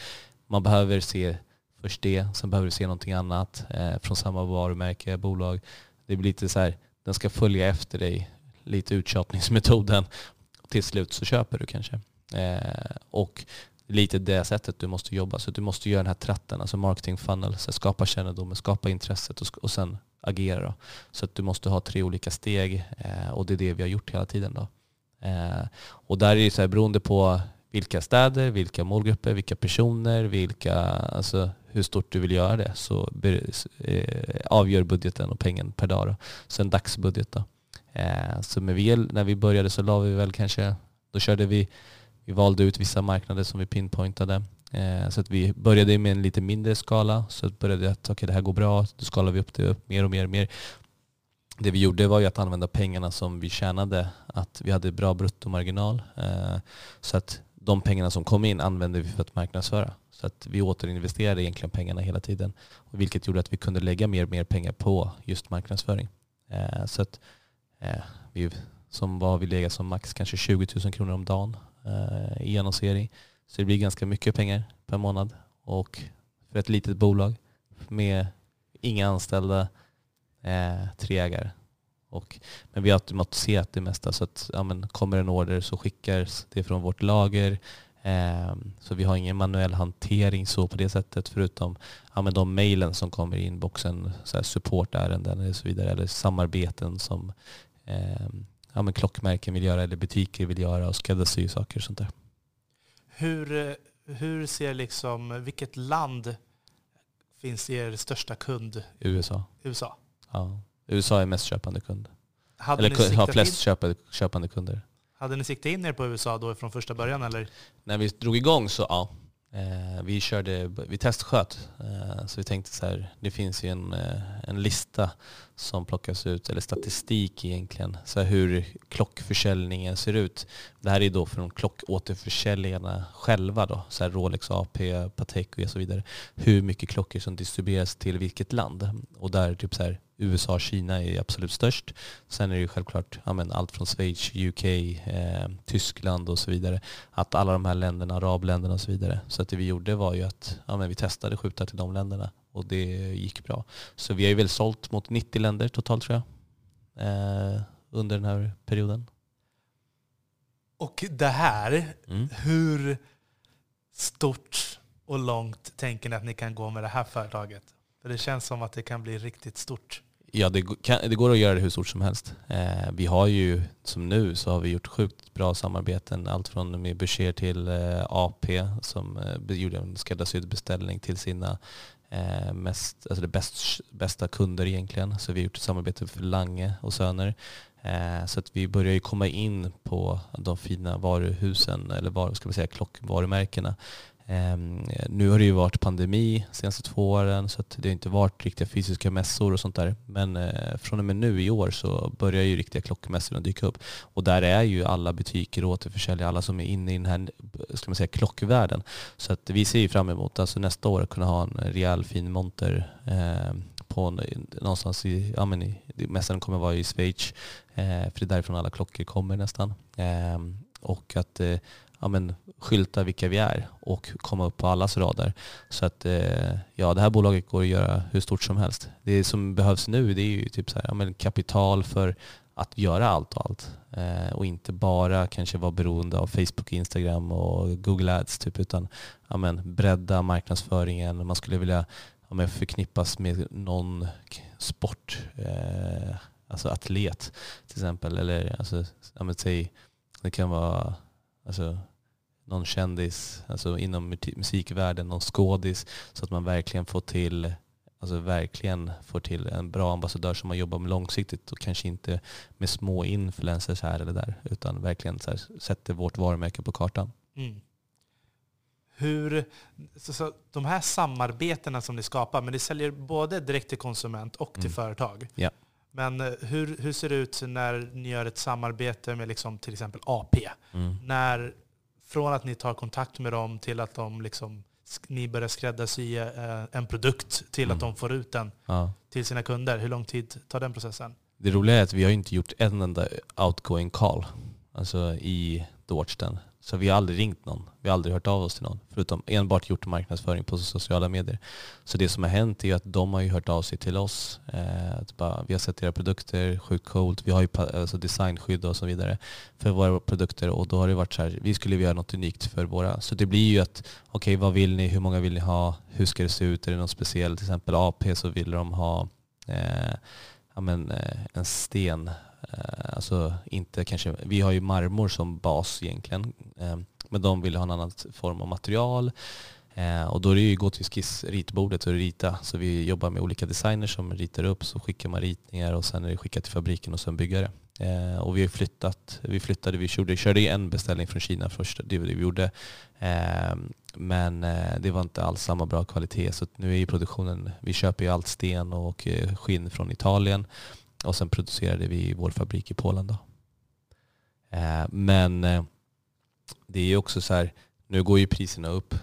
Man behöver se först det, sen behöver du se någonting annat eh, från samma varumärke, bolag. Det blir lite så här, den ska följa efter dig, lite uttjatningsmetoden. Till slut så köper du kanske. Eh, och lite det sättet du måste jobba. Så du måste göra den här tratten, alltså marketing funnel, så skapa kännedomen, skapa intresset och, och sen agera. Då. Så att du måste ha tre olika steg eh, och det är det vi har gjort hela tiden. Då. Eh, och där är det så här, beroende på vilka städer, vilka målgrupper, vilka personer, vilka, alltså hur stort du vill göra det så eh, avgör budgeten och pengen per dag. Då. Så en dagsbudget. Då. Eh, så med vi, när vi började så la vi väl kanske, då körde vi, vi valde ut vissa marknader som vi pinpointade. Eh, så att vi började med en lite mindre skala. Så började jag att okay, det här går bra, då skalar vi upp det upp mer och mer och mer. Det vi gjorde var ju att använda pengarna som vi tjänade, att vi hade bra bruttomarginal. Så att de pengarna som kom in använde vi för att marknadsföra. Så att vi återinvesterade egentligen pengarna hela tiden. Vilket gjorde att vi kunde lägga mer och mer pengar på just marknadsföring. Eh, så att eh, vi, som var vi legat som max kanske 20 000 kronor om dagen eh, i annonsering. Så det blir ganska mycket pengar per månad. Och för ett litet bolag med inga anställda, eh, tre ägare. Och, men vi har automatiserat det mesta så att ja, men kommer en order så skickas det från vårt lager. Eh, så vi har ingen manuell hantering så på det sättet förutom ja, men de mejlen som kommer i inboxen, supportärenden och så vidare eller samarbeten som eh, ja, men klockmärken vill göra eller butiker vill göra och skräddarsy saker och sånt där. Hur, hur ser liksom, vilket land finns er största kund? USA. USA? Ja. USA är mest köpande kund. Hade eller har flest in, köpande, köpande kunder. Hade ni siktat in er på USA då från första början eller? När vi drog igång så ja. Eh, vi, körde, vi testsköt. Eh, så vi tänkte så här, det finns ju en, eh, en lista som plockas ut, eller statistik egentligen, så hur klockförsäljningen ser ut. Det här är då från klockåterförsäljarna själva då, så här Rolex, AP, Patek och så vidare. Hur mycket klockor som distribueras till vilket land. Och där typ så här, USA och Kina är absolut störst. Sen är det ju självklart ja, men allt från Schweiz, UK, eh, Tyskland och så vidare. Att alla de här länderna, arabländerna och så vidare. Så att det vi gjorde var ju att ja, men vi testade skjuta till de länderna och det gick bra. Så vi har ju väl sålt mot 90 länder totalt tror jag eh, under den här perioden. Och det här, mm. hur stort och långt tänker ni att ni kan gå med det här företaget? För det känns som att det kan bli riktigt stort. Ja, det, kan, det, går att göra det hur stort som helst. Eh, vi har ju, som nu, så har vi gjort sjukt bra samarbeten. Allt från med Boucher till eh, AP som eh, gjorde en skräddarsydd beställning till sina Eh, mest, alltså det bäst, bästa kunder egentligen. Så vi har gjort ett samarbete för Lange och Söner. Eh, så att vi börjar ju komma in på de fina varuhusen, eller var, ska man säga, klockvarumärkena. Ehm, nu har det ju varit pandemi de senaste två åren så det har inte varit riktiga fysiska mässor och sånt där. Men eh, från och med nu i år så börjar ju riktiga klockmässorna dyka upp. Och där är ju alla butiker och återförsäljare, alla som är inne i den här ska man säga, klockvärlden. Så att vi ser ju fram emot alltså nästa år att kunna ha en rejäl fin monter ehm, på någonstans i, ja men i, mässan kommer vara i Schweiz, eh, för det är därifrån alla klockor kommer nästan. Ehm, och att eh, ja, men, skylta vilka vi är och komma upp på allas radar. Så att eh, ja, det här bolaget går att göra hur stort som helst. Det som behövs nu det är ju typ så här, ja, men kapital för att göra allt och allt. Eh, och inte bara kanske vara beroende av Facebook, Instagram och Google Ads typ, utan ja, men, bredda marknadsföringen. Man skulle vilja ja, men, förknippas med någon sport, eh, alltså atlet till exempel. Eller alltså, ja, men, säg, det kan vara alltså, någon kändis alltså inom musikvärlden, någon skådis, så att man verkligen får till alltså verkligen får till en bra ambassadör som man jobbar med långsiktigt och kanske inte med små influencers här eller där utan verkligen så här, sätter vårt varumärke på kartan. Mm. Hur, så, så, de här samarbetena som ni skapar, men ni säljer både direkt till konsument och till mm. företag. Ja. Men eh, hur, hur ser det ut när ni gör ett samarbete med liksom till exempel AP? Mm. När, från att ni tar kontakt med dem till att de liksom ni börjar skräddarsy eh, en produkt till mm. att de får ut den ja. till sina kunder. Hur lång tid tar den processen? Det roliga är att vi har inte gjort en enda outgoing call alltså i Den. Så vi har aldrig ringt någon. Vi har aldrig hört av oss till någon. Förutom enbart gjort marknadsföring på sociala medier. Så det som har hänt är att de har ju hört av sig till oss. Eh, bara, vi har sett era produkter, sjukt coolt. Vi har ju alltså designskydd och så vidare för våra produkter. Och då har det varit så här, vi skulle vilja göra något unikt för våra. Så det blir ju att, okej okay, vad vill ni? Hur många vill ni ha? Hur ska det se ut? Är det något speciellt? Till exempel AP så vill de ha eh, ja, men, eh, en sten Eh, alltså inte kanske, vi har ju marmor som bas egentligen, eh, men de vill ha en annan form av material. Eh, och då är det ju gå till skissritbordet och rita. Så vi jobbar med olika designers som ritar upp, så skickar man ritningar och sen är det skickat till fabriken och sen byggare. Eh, och vi har flyttat, vi flyttade, vi körde, körde en beställning från Kina först, det var det vi gjorde. Eh, men det var inte alls samma bra kvalitet så nu är ju produktionen, vi köper ju allt sten och skinn från Italien och sen producerade vi i vår fabrik i Polen. Då. Eh, men eh, det är också så här, nu går ju priserna upp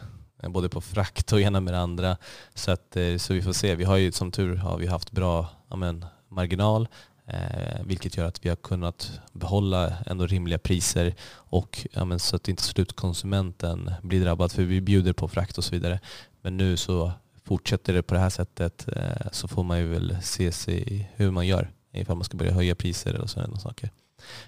eh, både på frakt och ena med det andra. Så, att, så vi får se. Vi har ju som tur har vi haft bra amen, marginal eh, vilket gör att vi har kunnat behålla ändå rimliga priser och amen, så att inte slutkonsumenten blir drabbad för vi bjuder på frakt och så vidare. Men nu så fortsätter det på det här sättet eh, så får man ju väl se sig hur man gör ifall man ska börja höja priser eller sådana saker.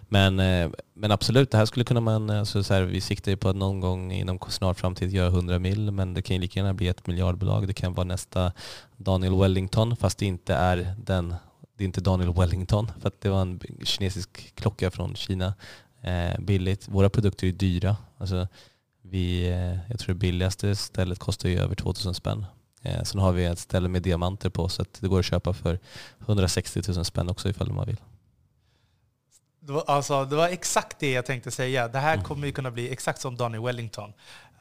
Men, eh, men absolut, det här skulle kunna man, alltså så här, vi siktar ju på att någon gång inom snar framtid göra 100 mil, men det kan ju lika gärna bli ett miljardbolag. Det kan vara nästa Daniel Wellington, fast det inte är den, det är inte Daniel Wellington, för att det var en kinesisk klocka från Kina. Eh, billigt. Våra produkter är dyra. Alltså, vi, eh, jag tror det billigaste stället kostar ju över 2000 spänn. Eh, sen har vi ett ställe med diamanter på så att det går att köpa för 160 000 spänn också ifall man vill. Det var, alltså, det var exakt det jag tänkte säga. Det här mm. kommer ju kunna bli exakt som Daniel Wellington.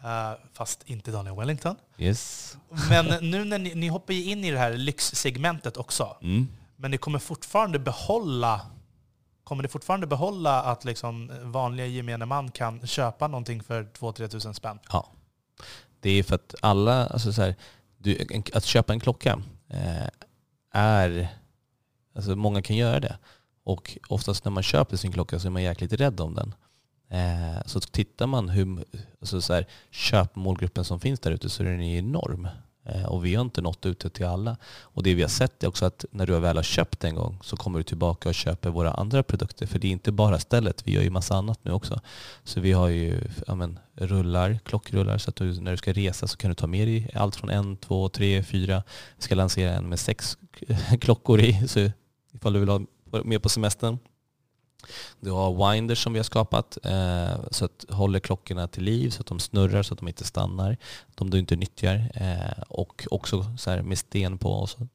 Uh, fast inte Daniel Wellington. Yes. Men nu när ni, ni hoppar in i det här lyxsegmentet också. Mm. Men ni kommer fortfarande behålla Kommer ni fortfarande behålla att liksom vanliga gemene man kan köpa någonting för 2-3 tusen spänn? Ja. Det är för att alla, alltså så här, du, att köpa en klocka eh, är, alltså många kan göra det. Och oftast när man köper sin klocka så är man jäkligt rädd om den. Eh, så tittar man hur, alltså så här, köpmålgruppen som finns där ute så är den enorm. Eh, och vi har inte nått ut till alla. Och det vi har sett är också att när du väl har köpt en gång så kommer du tillbaka och köper våra andra produkter. För det är inte bara stället, vi gör ju massa annat nu också. Så vi har ju ja, men, rullar, klockrullar så att du, när du ska resa så kan du ta med dig allt från en, två, tre, fyra. Vi ska lansera en med sex [laughs] klockor i, så ifall du vill ha med på semestern. Du har winders som vi har skapat eh, så att håller klockorna till liv så att de snurrar så att de inte stannar. De du inte nyttjar eh, och också så här med sten på. Och så.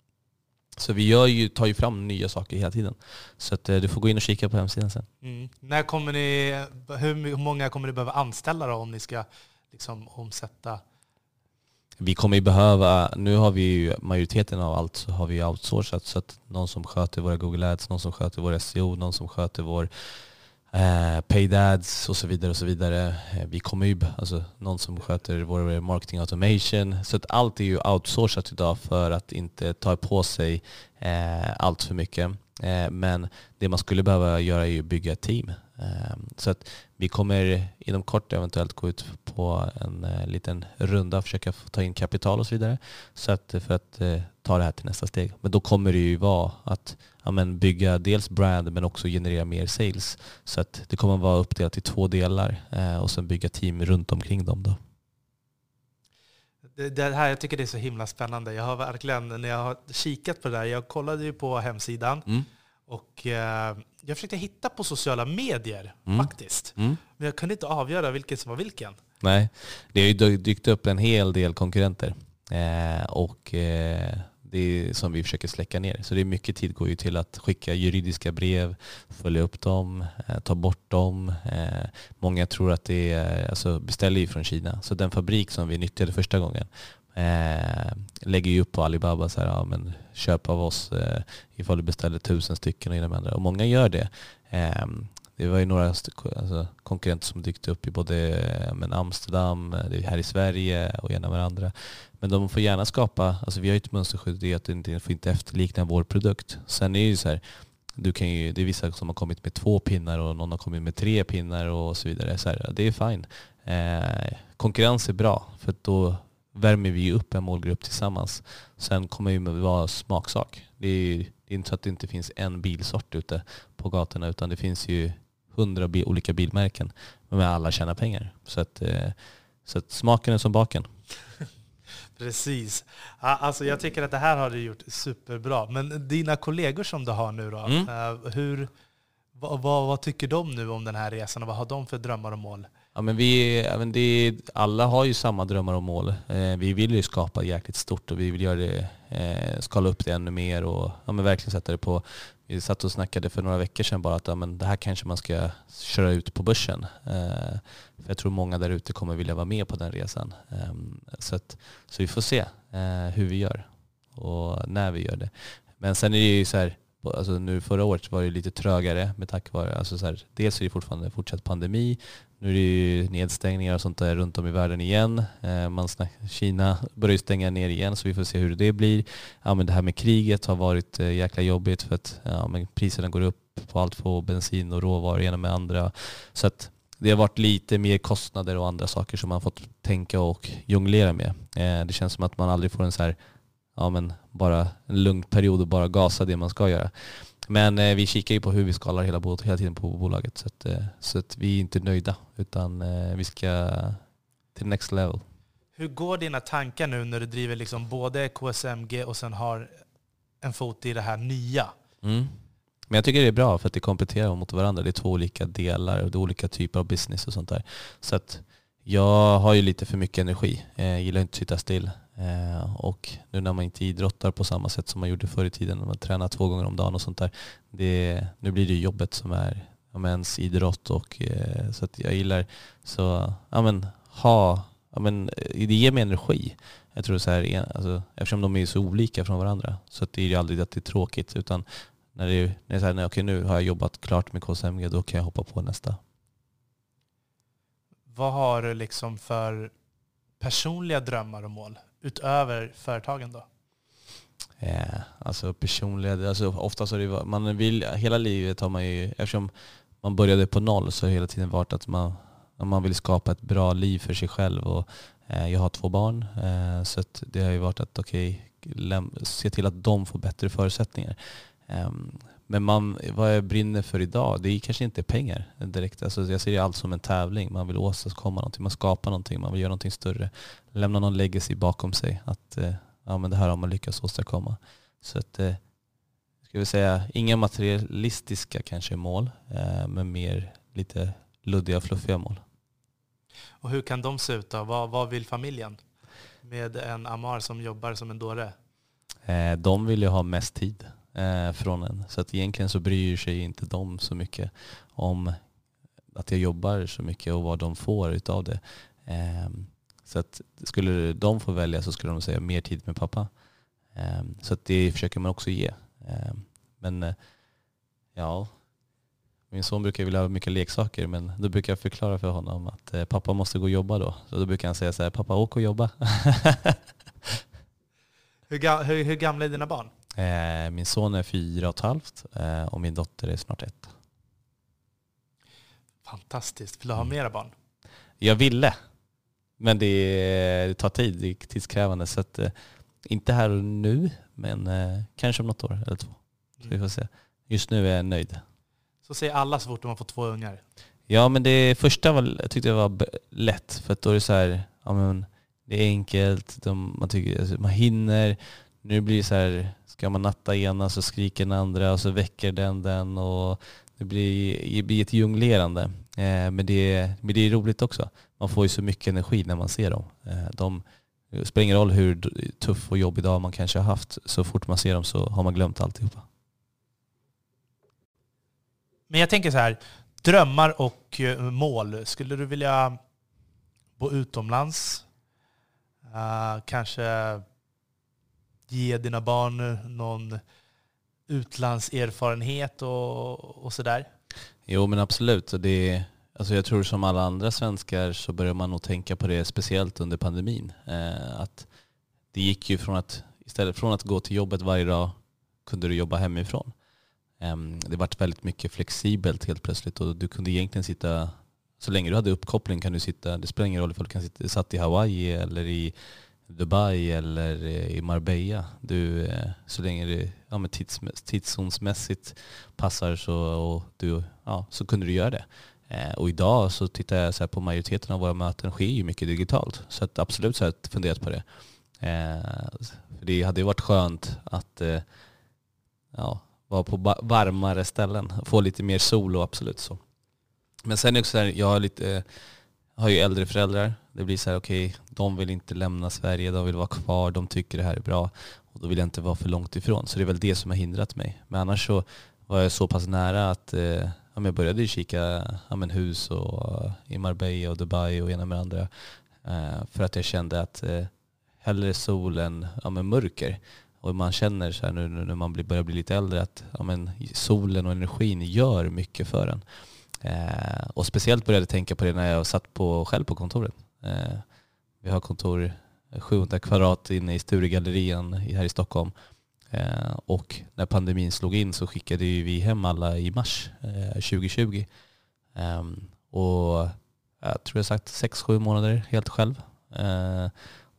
Så vi gör ju, tar ju fram nya saker hela tiden. Så att, eh, du får gå in och kika på hemsidan sen. Mm. När kommer ni, hur många kommer ni behöva anställa då, om ni ska liksom omsätta vi kommer ju behöva, nu har vi ju majoriteten av allt så har vi outsourcat så att någon som sköter våra Google Ads, någon som sköter vår SEO, någon som sköter vår eh, paid ads och så vidare och så vidare. Eh, vi kommer ju, alltså någon som sköter vår marketing automation. Så att allt är ju outsourcat idag för att inte ta på sig eh, allt för mycket. Eh, men det man skulle behöva göra är ju bygga ett team. Eh, så att vi kommer inom kort eventuellt gå ut på en eh, liten runda och försöka ta in kapital och så vidare. Så att, för att ta det här till nästa steg. Men då kommer det ju vara att ja, men bygga dels brand men också generera mer sales. Så att det kommer vara uppdelat i två delar och sen bygga team runt omkring dem. Då. Det, det, här, jag tycker det är så himla spännande. Jag har verkligen, när jag har kikat på det där, jag kollade ju på hemsidan mm. och eh, jag försökte hitta på sociala medier mm. faktiskt. Mm. Men jag kunde inte avgöra vilken som var vilken. Nej, det har ju dykt upp en hel del konkurrenter. Eh, och eh, det är som vi försöker släcka ner. Så det är mycket tid går ju till att skicka juridiska brev, följa upp dem, eh, ta bort dem. Eh, många tror att det är, alltså beställer ju från Kina. Så den fabrik som vi nyttjade första gången eh, lägger ju upp på Alibaba så här, ja, men köp av oss eh, ifall du beställer tusen stycken och med andra. Och många gör det. Eh, det var ju några alltså, konkurrenter som dykt upp i både eh, men Amsterdam, eh, här i Sverige och ena med andra. Men de får gärna skapa, alltså vi har ju ett mönsterskydd i att det inte får inte efterlikna vår produkt. Sen är det ju så här, du kan ju, det är vissa som har kommit med två pinnar och någon har kommit med tre pinnar och så vidare. Så här, det är fine. Eh, konkurrens är bra för då värmer vi upp en målgrupp tillsammans. Sen kommer det ju vara smaksak. Det är, det är inte så att det inte finns en bilsort ute på gatorna utan det finns ju hundra olika bilmärken. Men alla tjänar pengar. Så att, eh, så att smaken är som baken. [laughs] Precis. Alltså jag tycker att det här har du gjort superbra. Men dina kollegor som du har nu då, mm. Eh, hur, vad, vad, vad, tycker de nu om den här resan och vad har de för drömmar och mål? Ja, men vi, även det, alla har ju samma drömmar och mål. Eh, vi vill ju skapa jäkligt stort och vi vill göra det, eh, skala upp det ännu mer och ja, men verkligen sätta det på vi satt och snackade för några veckor sedan bara att ja, men det här kanske man ska köra ut på börsen. Eh, för jag tror många där ute kommer vilja vara med på den resan. Eh, så, att, så vi får se eh, hur vi gör och när vi gör det. Men sen är det ju så här, alltså nu förra året var det lite trögare med tack vare, alltså så här, dels är det fortfarande fortsatt pandemi, nu är det ju nedstängningar och sånt där runt om i världen igen. Eh, man snack, Kina börjar ju stänga ner igen så vi får se hur det blir. Ja, men det här med kriget har varit eh, jäkla jobbigt för att ja, men priserna går upp på allt på bensin och råvaror ena med andra. Så att det har varit lite mer kostnader och andra saker som man fått tänka och jonglera med. Eh, det känns som att man aldrig får en så här, ja men bara en lugn period och bara gasa det man ska göra. Men eh, vi kikar ju på hur vi skalar hela, hela tiden på bolaget så, att, eh, så att vi är inte nöjda utan eh, vi ska till next level. Hur går dina tankar nu när du driver liksom både KSMG och sen har en fot i det här nya? Mm. Men jag tycker det är bra för att det kompletterar mot varandra. Det är två olika delar och det är olika typer av business och sånt där. Så att jag har ju lite för mycket energi. Jag gillar inte att sitta still. Eh, och nu när man inte idrottar på samma sätt som man gjorde förr i tiden, när man tränar två gånger om dagen och sånt där. Det, nu blir det jobbet som är ja, ens idrott och eh, så att jag gillar så, ja men ha, ja men eh, det ger mig energi. Jag tror så här, alltså, eftersom de är så olika från varandra så att det är ju aldrig att det är tråkigt utan när det är, när det är så här, nej, okej nu har jag jobbat klart med KSMG då kan jag hoppa på nästa. Vad har du liksom för personliga drömmar och mål? Utöver företagen då? Yeah, alltså personliga, alltså oftast har det man vill, hela livet har man ju, eftersom man började på noll så har det hela tiden varit att man, man vill skapa ett bra liv för sig själv. Och, eh, jag har två barn eh, så det har ju varit att okej, okay, se till att de får bättre förutsättningar. Um, men man, vad jag brinner för idag, det är kanske inte pengar direkt. Alltså jag ser allt som en tävling. Man vill åstadkomma någonting, man skapar någonting, man vill göra någonting större. Lämna någon legacy bakom sig. Att eh, ja, men det här har man lyckats åstadkomma. Så att, eh, ska vi säga, inga materialistiska kanske mål, eh, men mer lite luddiga, fluffiga mål. Och hur kan de se ut då? Vad, vad vill familjen med en Amar som jobbar som en dåre? de vill ju ha mest tid eh, från en. Så att egentligen så bryr sig inte de så mycket om att jag jobbar så mycket och vad de får utav det. Eh, så att skulle de få välja så skulle de säga mer tid med pappa. Eh, så att det försöker man också ge. Eh, men eh, ja, min son brukar vilja ha mycket leksaker men då brukar jag förklara för honom att eh, pappa måste gå och jobba då. Så då brukar han säga så här, pappa åk och jobba. [laughs] hur, hur, hur gamla är dina barn? Eh, min son är fyra och ett halvt eh, och min dotter är snart ett. Fantastiskt. Vill du ha mm. mera barn? Jag ville. Men det, det tar tid, det är tidskrävande. Så att, eh, inte här och nu, men kanske om något år eller två. Så vi får se. Just nu är jag nöjd. Så säger alla så fort de har fått två ungar. Ja men det första var, jag tyckte jag var lätt för att då är det så här, ja men det är enkelt, de, man, tycker, alltså, man hinner. Nu blir det så här, ska man natta ena så skriker den andra och så väcker den den och det blir, det blir ett jonglerande. Eh, men, det, men det är roligt också. Man får ju så mycket energi när man ser dem. Eh, de, det spelar ingen roll hur tuff och jobbig dag man kanske har haft, så fort man ser dem så har man glömt alltihopa. Men jag tänker så här, drömmar och eh, mål. Skulle du vilja bo utomlands? Uh, kanske ge dina barn eh, någon utlandserfarenhet och, och sådär? Jo men absolut. Det, alltså jag tror som alla andra svenskar så börjar man nog tänka på det speciellt under pandemin. Eh, att det gick ju från att istället från att gå till jobbet varje dag kunde du jobba hemifrån. Eh, det vart väldigt mycket flexibelt helt plötsligt och du kunde egentligen sitta så länge du hade uppkoppling kan du sitta, det spelar ingen roll ifall du kan sitta, satt i Hawaii eller i Dubai eller eh, i Marbella. Du, eh, så länge det ja, men tids, tidszonsmässigt passar så, och du, ja, så kunde du göra det. Eh, och idag så tittar jag så här på majoriteten av våra möten sker ju mycket digitalt. Så att absolut så har jag funderat på det. Eh, för det hade ju varit skönt att eh, ja, vara på varmare ställen, få lite mer sol och absolut så. Men sen är det också så här, jag har lite eh, har ju äldre föräldrar. Det blir så här, okej, okay, de vill inte lämna Sverige, de vill vara kvar, de tycker det här är bra. Och då vill jag inte vara för långt ifrån. Så det är väl det som har hindrat mig. Men annars så var jag så pass nära att eh, ja, jag började kika ja, men hus och, eh, i Marbella och Dubai och ena med andra. Eh, för att jag kände att eh, hellre sol än ja, men mörker. Och man känner så här nu, nu när man börjar bli lite äldre att ja, men solen och energin gör mycket för en. Eh, och speciellt började jag tänka på det när jag satt på, själv på kontoret. Eh, vi har kontor 700 kvadrat inne i Sturegallerian här i Stockholm. Eh, och när pandemin slog in så skickade vi hem alla i mars eh, 2020. Ehm, och jag tror jag sagt 6-7 månader helt själv.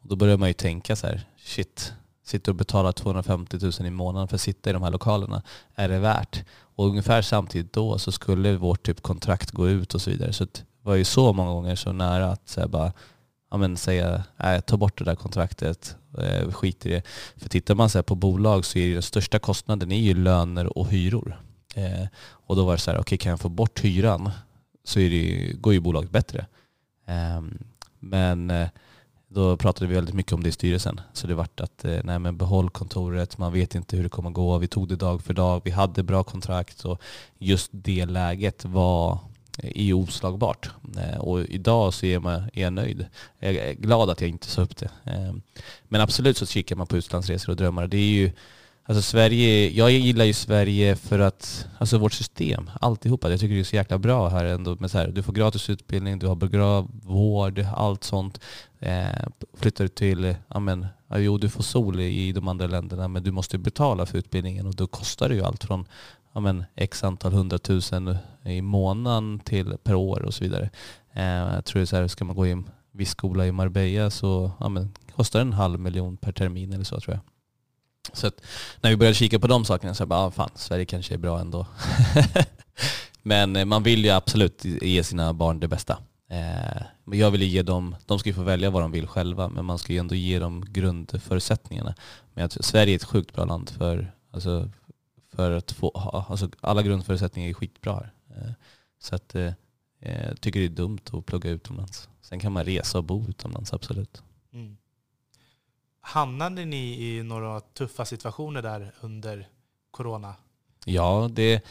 och då börjar man ju tänka så här, shit, sitter och betalar 250 000 i månaden för att sitta i de här lokalerna. Är det värt? Och ungefär samtidigt då så skulle vårt typ kontrakt gå ut och så vidare. Så var ju så många gånger så nära att så bara, ja, men säga nej, ta bort det där kontraktet, eh, skit i det. För tittar man så på bolag så är den största kostnaden är ju löner och hyror. Eh, och då var det så här, okej okay, kan jag få bort hyran så är det, går ju bolaget bättre. Ehm, eh, men då pratade vi väldigt mycket om det i styrelsen. Så det vart att eh, nej men behåll kontoret, man vet inte hur det kommer gå. Vi tog det dag för dag, vi hade bra kontrakt och just det läget var Eh, är oslagbart. Eh, och idag så är, man, är jag nöjd. Jag är glad att jag inte sa upp det. Eh, men absolut så kikar man på utlandsresor och drömmar. Det är ju, alltså Sverige, jag gillar ju Sverige för att, alltså vårt system, alltihopa. Jag tycker det är så jäkla bra här ändå. Med så här, du får gratis utbildning, du har bra vård, allt sånt. Flyttar du till, ja men, jo du får sol i de andra länderna men du måste betala för utbildningen och då kostar det ju allt från ja men, x antal hundratusen i månaden till per år och så vidare. Eh, jag tror det är så här, ska man gå i en viss skola i Marbella så ja men, kostar det en halv miljon per termin eller så tror jag. Så att när vi började kika på de sakerna så jag bara, ah, fan Sverige kanske är bra ändå. [laughs] men eh, man vill ju absolut ge sina barn det bästa. Eh, men jag vill ge dem, de ska ju få välja vad de vill själva, men man ska ju ändå ge dem grundförutsättningarna. Men jag tror, Sverige är ett sjukt bra land för, alltså, för att få, alltså, alla grundförutsättningar är skitbra här. Så att, jag tycker det är dumt att plugga utomlands. Sen kan man resa och bo utomlands, absolut. Mm. Hamnade ni i några tuffa situationer där under corona? Ja, det,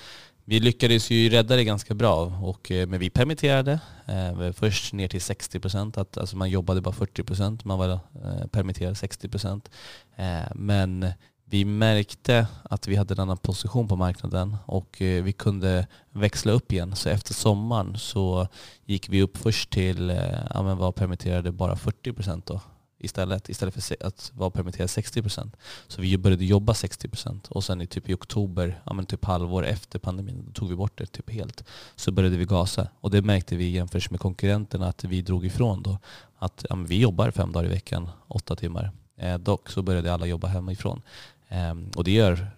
vi lyckades ju rädda det ganska bra, och, men vi permitterade. Eh, först ner till 60 procent, alltså man jobbade bara 40 procent, man var eh, permitterad 60 procent. Eh, men vi märkte att vi hade en annan position på marknaden och eh, vi kunde växla upp igen. Så efter sommaren så gick vi upp först till, eh, ja vara permitterade bara 40 procent då istället, istället för att vara permitterad 60 procent. Så vi började jobba 60 procent och sen i typ i oktober, ja men typ halvår efter pandemin, då tog vi bort det typ helt. Så började vi gasa och det märkte vi jämfört med konkurrenterna att vi drog ifrån då. Att ja, vi jobbar fem dagar i veckan, åtta timmar. Eh, dock så började alla jobba hemifrån. Eh, och det gör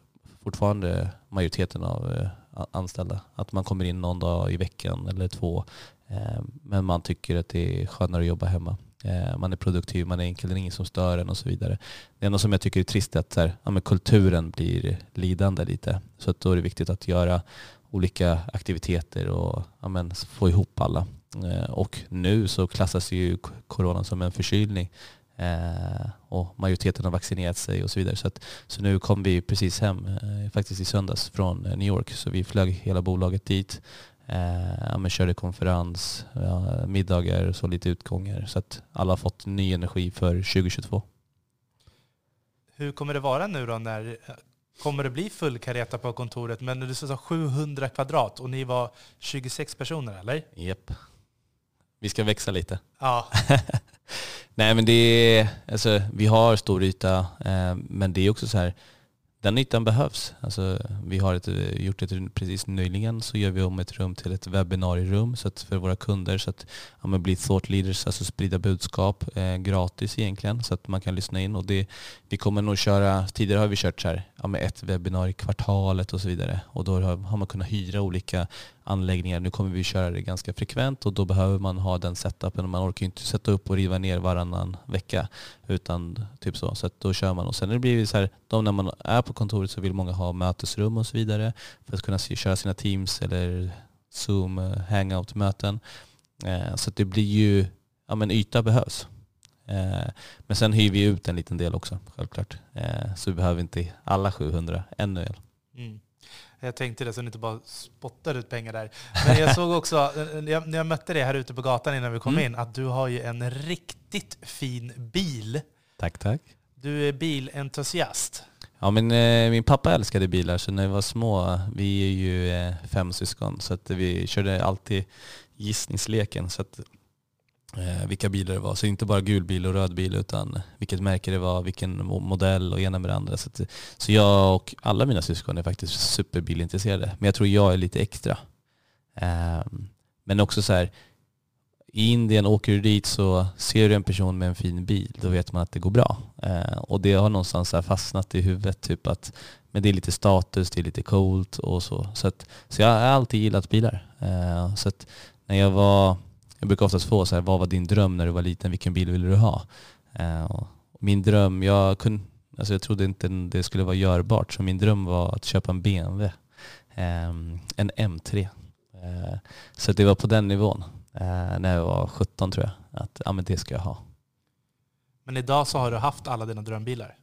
fortfarande majoriteten av eh, anställda. Att man kommer in någon dag i veckan eller två. Eh, men man tycker att det är skönare att jobba hemma. Eh, man är produktiv, man är enkel, det är ingen som stör en och så vidare. Det enda som jag tycker är trist är att här, ja, kulturen blir lidande lite. Så att då är det viktigt att göra olika aktiviteter och ja, men, få ihop alla. Ehm, och nu så klassas ju coronan som en förkylning. Eh, och majoriteten har vaccinerat sig och så vidare. Så, att, så nu kom vi precis hem, eh, faktiskt i söndags från New York. Så vi flög hela bolaget dit. Eh, ja, körde konferens, ja, middagar och så lite utgångar. Så att alla har fått ny energi för 2022. Hur kommer det vara nu då när Kommer det bli full kareta på kontoret? Men du sa 700 kvadrat och ni var 26 personer, eller? Japp. Vi ska växa lite. Ja. [laughs] Nej men det är, alltså, vi har stor yta, eh, men det är också så här, den ytan behövs. Alltså, vi har ett, gjort ett precis nyligen så gör vi om ett rum till ett webbinarierum så att för våra kunder så att ja, blir thought leaders, alltså sprida budskap eh, gratis egentligen så att man kan lyssna in. Och det, vi kommer nog köra, tidigare har vi kört så här, ja, med ett webbinar i kvartalet och så vidare och då har, man kunnat hyra olika anläggningar. Nu kommer vi köra det ganska frekvent och då behöver man ha den setupen. Man orkar inte sätta upp och riva ner varannan vecka. Utan typ så. Så då kör man. Och sen blir det så här, de när man är på kontoret så vill många ha mötesrum och så vidare för att kunna köra sina Teams eller Zoom-hangout-möten. Eh, eh, så det blir ju, ja men yta behövs. Eh, men sen hyr vi ut en liten del också, självklart. Så vi behöver inte alla 700 ännu. Mm. Jag tänkte det, så ni inte bara spottar ut pengar där. Men jag såg också, när jag mötte dig här ute på gatan innan vi kom mm. in, att du har ju en riktigt fin bil. Tack, tack. Du är bilentusiast. Ja, men eh, min pappa älskade bilar, så när vi var små, vi är ju eh, fem syskon, så att vi körde alltid gissningsleken. Så att eh, vilka bilar det var. Så inte bara gul bil och röd bil utan vilket märke det var, vilken modell och ena med det andra. Så, att, så jag och alla mina syskon är faktiskt superbilintresserade. Men jag tror jag är lite extra. Eh, men också så här, i Indien åker du dit så ser du en person med en fin bil, då vet man att det går bra. Eh, och det har någonstans så fastnat i huvudet, typ att men det är lite status, det är lite coolt och så. Så, att, så jag har alltid gillat bilar. Eh, så att när jag var jag brukar oftast få så här, vad var din dröm när du var liten? Vilken bil ville du ha? Uh, min dröm, jag, kunde, alltså jag trodde inte det skulle vara görbart, så min dröm var att köpa en BMW. Ehm, en M3. Uh, eh, så det var på den nivån uh, när jag var 17 tror jag, att ja, men det ska jag ha. Men idag så har du haft alla dina drömbilar?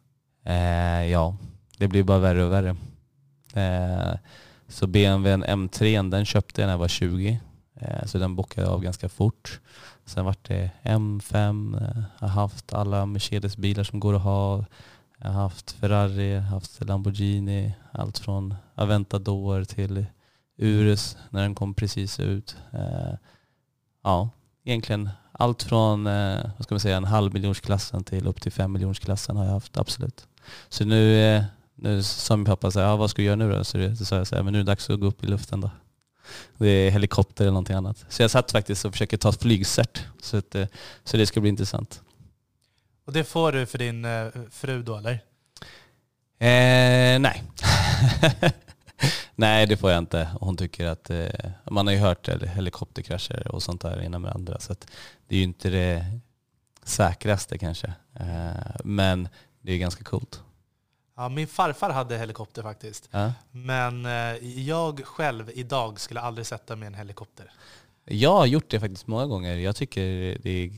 ja, det blir bara värre och värre. så BMWn M3 den köpte jag när jag var 20 Eh, Eh, så den bockade jag av ganska fort. Sen vart det M5, eh, jag har haft alla Mercedes-bilar som går att ha. Jag har haft Ferrari, haft Lamborghini, allt från Aventador till Urus när den kom precis ut. Eh, ja, egentligen allt från vad ska man säga, en halv miljonsklassen till upp till fem miljonsklassen har jag haft, absolut. Så nu, nu sa min pappa så här, ja, vad ska du göra nu då? Så det, så sa jag så här, men nu är det dags att gå upp i luften då. Det är helikopter eller någonting annat. Så jag satt faktiskt och försöker ta flygcert. Så, att, eh, så det ska bli intressant. Och det får du för din eh, fru då eller? Eh, nej. [laughs] nej, det får jag inte. Hon tycker att, eh, man har ju hört helikopterkrascher och sånt där innan med andra. Så det är ju inte det säkraste kanske. Eh, men det är ganska coolt. Ja, min farfar hade helikopter faktiskt. Ja. Men eh, jag själv idag skulle aldrig sätta mig i en helikopter. Jag har gjort det faktiskt många gånger. Jag tycker det är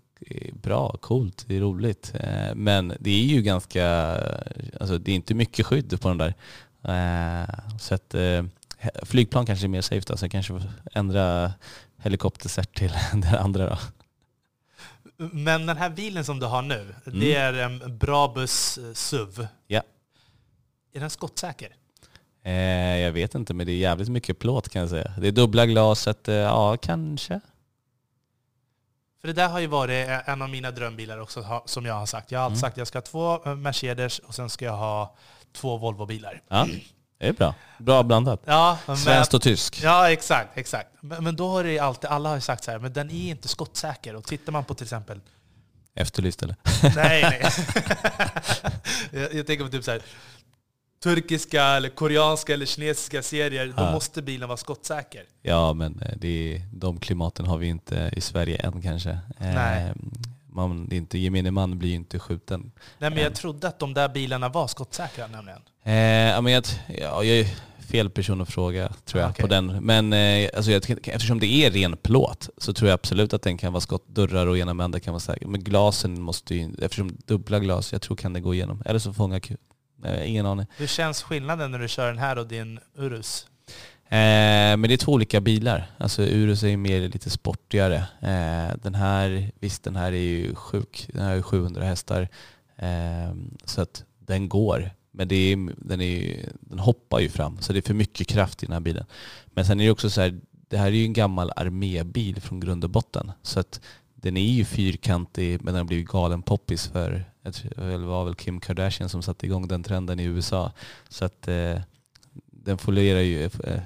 bra, coolt, det är roligt. Eh, men det är ju ganska, alltså det är inte mycket skydd på den där. Eh, så att flygplan kanske är mer safe då, så jag kanske får ändra helikoptercert till [laughs] det andra då. Men den här bilen som du har nu, mm. det är en Brabus SUV. Ja. Är den skottsäker? Eh, jag vet inte, men det är jävligt mycket plåt kan jag säga. Det är dubbla glaset, eh, ja kanske. För det där har ju varit en av mina drömbilar också, som jag har sagt. Jag har alltid mm. sagt att jag ska ha två eh, Mercedes och sen ska jag ha två Volvo-bilar. Ja, det är bra. Bra blandat. Ja, Svenskt och tysk. Ja, exakt. exakt. Men, men, då har det alltid, alla har sagt så här, men den är inte skottsäker. Och tittar man på till exempel... Efterlyst eller? Nej, nej. [laughs] [laughs] jag, jag tänker på typ så här, turkiska, eller koreanska eller kinesiska serier, då måste bilen vara skottsäker. Ja, men eh, det är, de klimaten har vi inte i Sverige än kanske. Nej. Eh, Man, det är inte, gemene man blir ju inte skjuten. Nej, men jag Ja. trodde att de där bilarna var skottsäkra nämligen. Eh, men jag, ja, jag fel person att fråga tror jag Ah, okej. på den. Men eh, alltså, jag, eftersom det är ren plåt så tror jag absolut att den kan vara skottdörrar och ena andra kan vara säker. Men glasen måste ju, eftersom dubbla glas, jag tror kan det gå igenom. Eller så fångar. Eh, ingen aning. Hur känns skillnaden när du kör den här och din Urus? Eh, men det är två olika bilar. Alltså Urus är ju mer lite sportigare. Eh, den här, visst den här är ju sjuk. Den här är ju 700 hästar. Eh, så att den går. Men det är, den, är ju, den hoppar ju fram. Så det är för mycket kraft i den här bilen. Men sen är det också så här, det här är ju en gammal armébil från grund och botten. Så att den är ju fyrkantig men den har blivit galen poppis för, det var väl Kim Kardashian som satte igång den trenden i USA. Så att eh, den folierar ju eh,